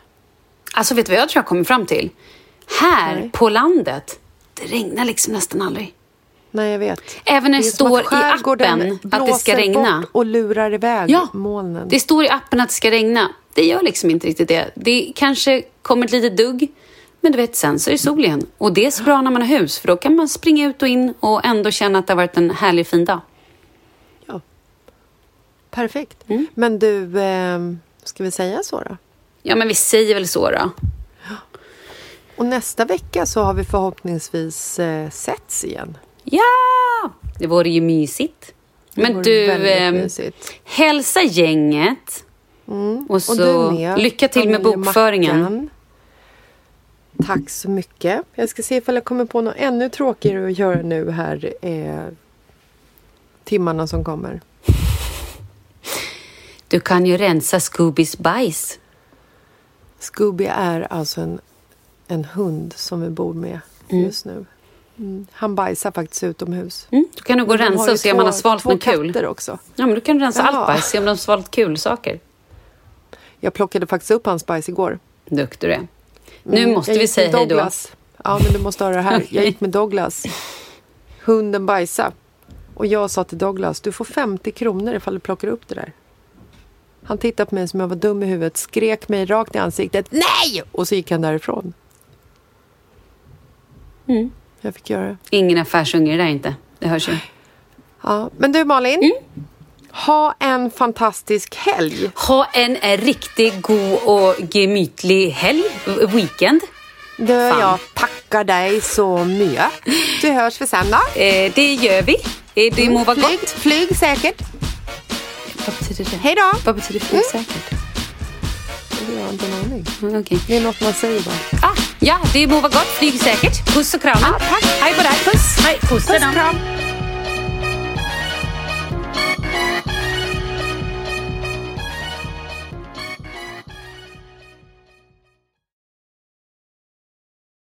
Alltså, vet du vad jag tror jag kommer fram till? Här Nej. på landet, det regnar liksom nästan aldrig. Nej, jag vet. Även när det, som står att i appen att det ska regna. bort och lurar iväg Ja, molnen. det står i appen att det ska regna. Det gör liksom inte riktigt det. Det kanske kommer ett litet dugg, men du vet, sen så är det sol igen. Och det är så bra när man har hus, för då kan man springa ut och in och ändå känna att det har varit en härlig fin dag. Ja. Perfekt. Mm. Men du, eh, ska vi säga så då? Ja, men vi säger väl så då. Och nästa vecka så har vi förhoppningsvis eh, setts igen. Ja! Det vore ju mysigt. Det Men du, eh, mysigt. hälsa gänget. Och så Och med. lycka till med bokföringen. Mackan. Tack så mycket. Jag ska se ifall jag kommer på något ännu tråkigare att göra nu här eh, timmarna som kommer. Du kan ju rensa Scoobys bajs. Scooby är alltså en, en hund som vi bor med just nu. Mm. Han bajsar faktiskt utomhus. Mm, du kan nog gå och rensa och se om två- han har svalt två något kul. katter också. Ja, men du kan rensa Jaha. allt bajs, se om de har svalt kul saker. Jag plockade faktiskt upp hans bajs igår. Duktig du är. Nu Mm, måste vi säga hej då. Ja, men du måste höra det här. Jag gick med Douglas. Hunden bajsa. Och jag sa till Douglas, du får 50 kronor ifall du plockar upp det där. Han tittade på mig som jag var dum i huvudet, skrek mig rakt i ansiktet, nej! Och så gick han därifrån. Mm. Jag fick göra det. Ingen affärsunge det där inte. Det hörs ju. Ja, men du Malin, Mm. ha en fantastisk helg. Ha en riktigt god och gemytlig helg, weekend. Du, jag tackar dig så mycket. Du hörs vi sen då. Eh, det gör vi. Eh, det må vara Flyg, gott. flyg säkert. Vad betyder det? Hej då. Vad betyder flygsäkert? Jag har inte en aning. Mm, Okej. Det är något man säger bara. Ah, ja, det må vara gott. Flyg säkert. Puss och kram. tack. Hej på dig. Puss. Hej. Puss, Puss och kram.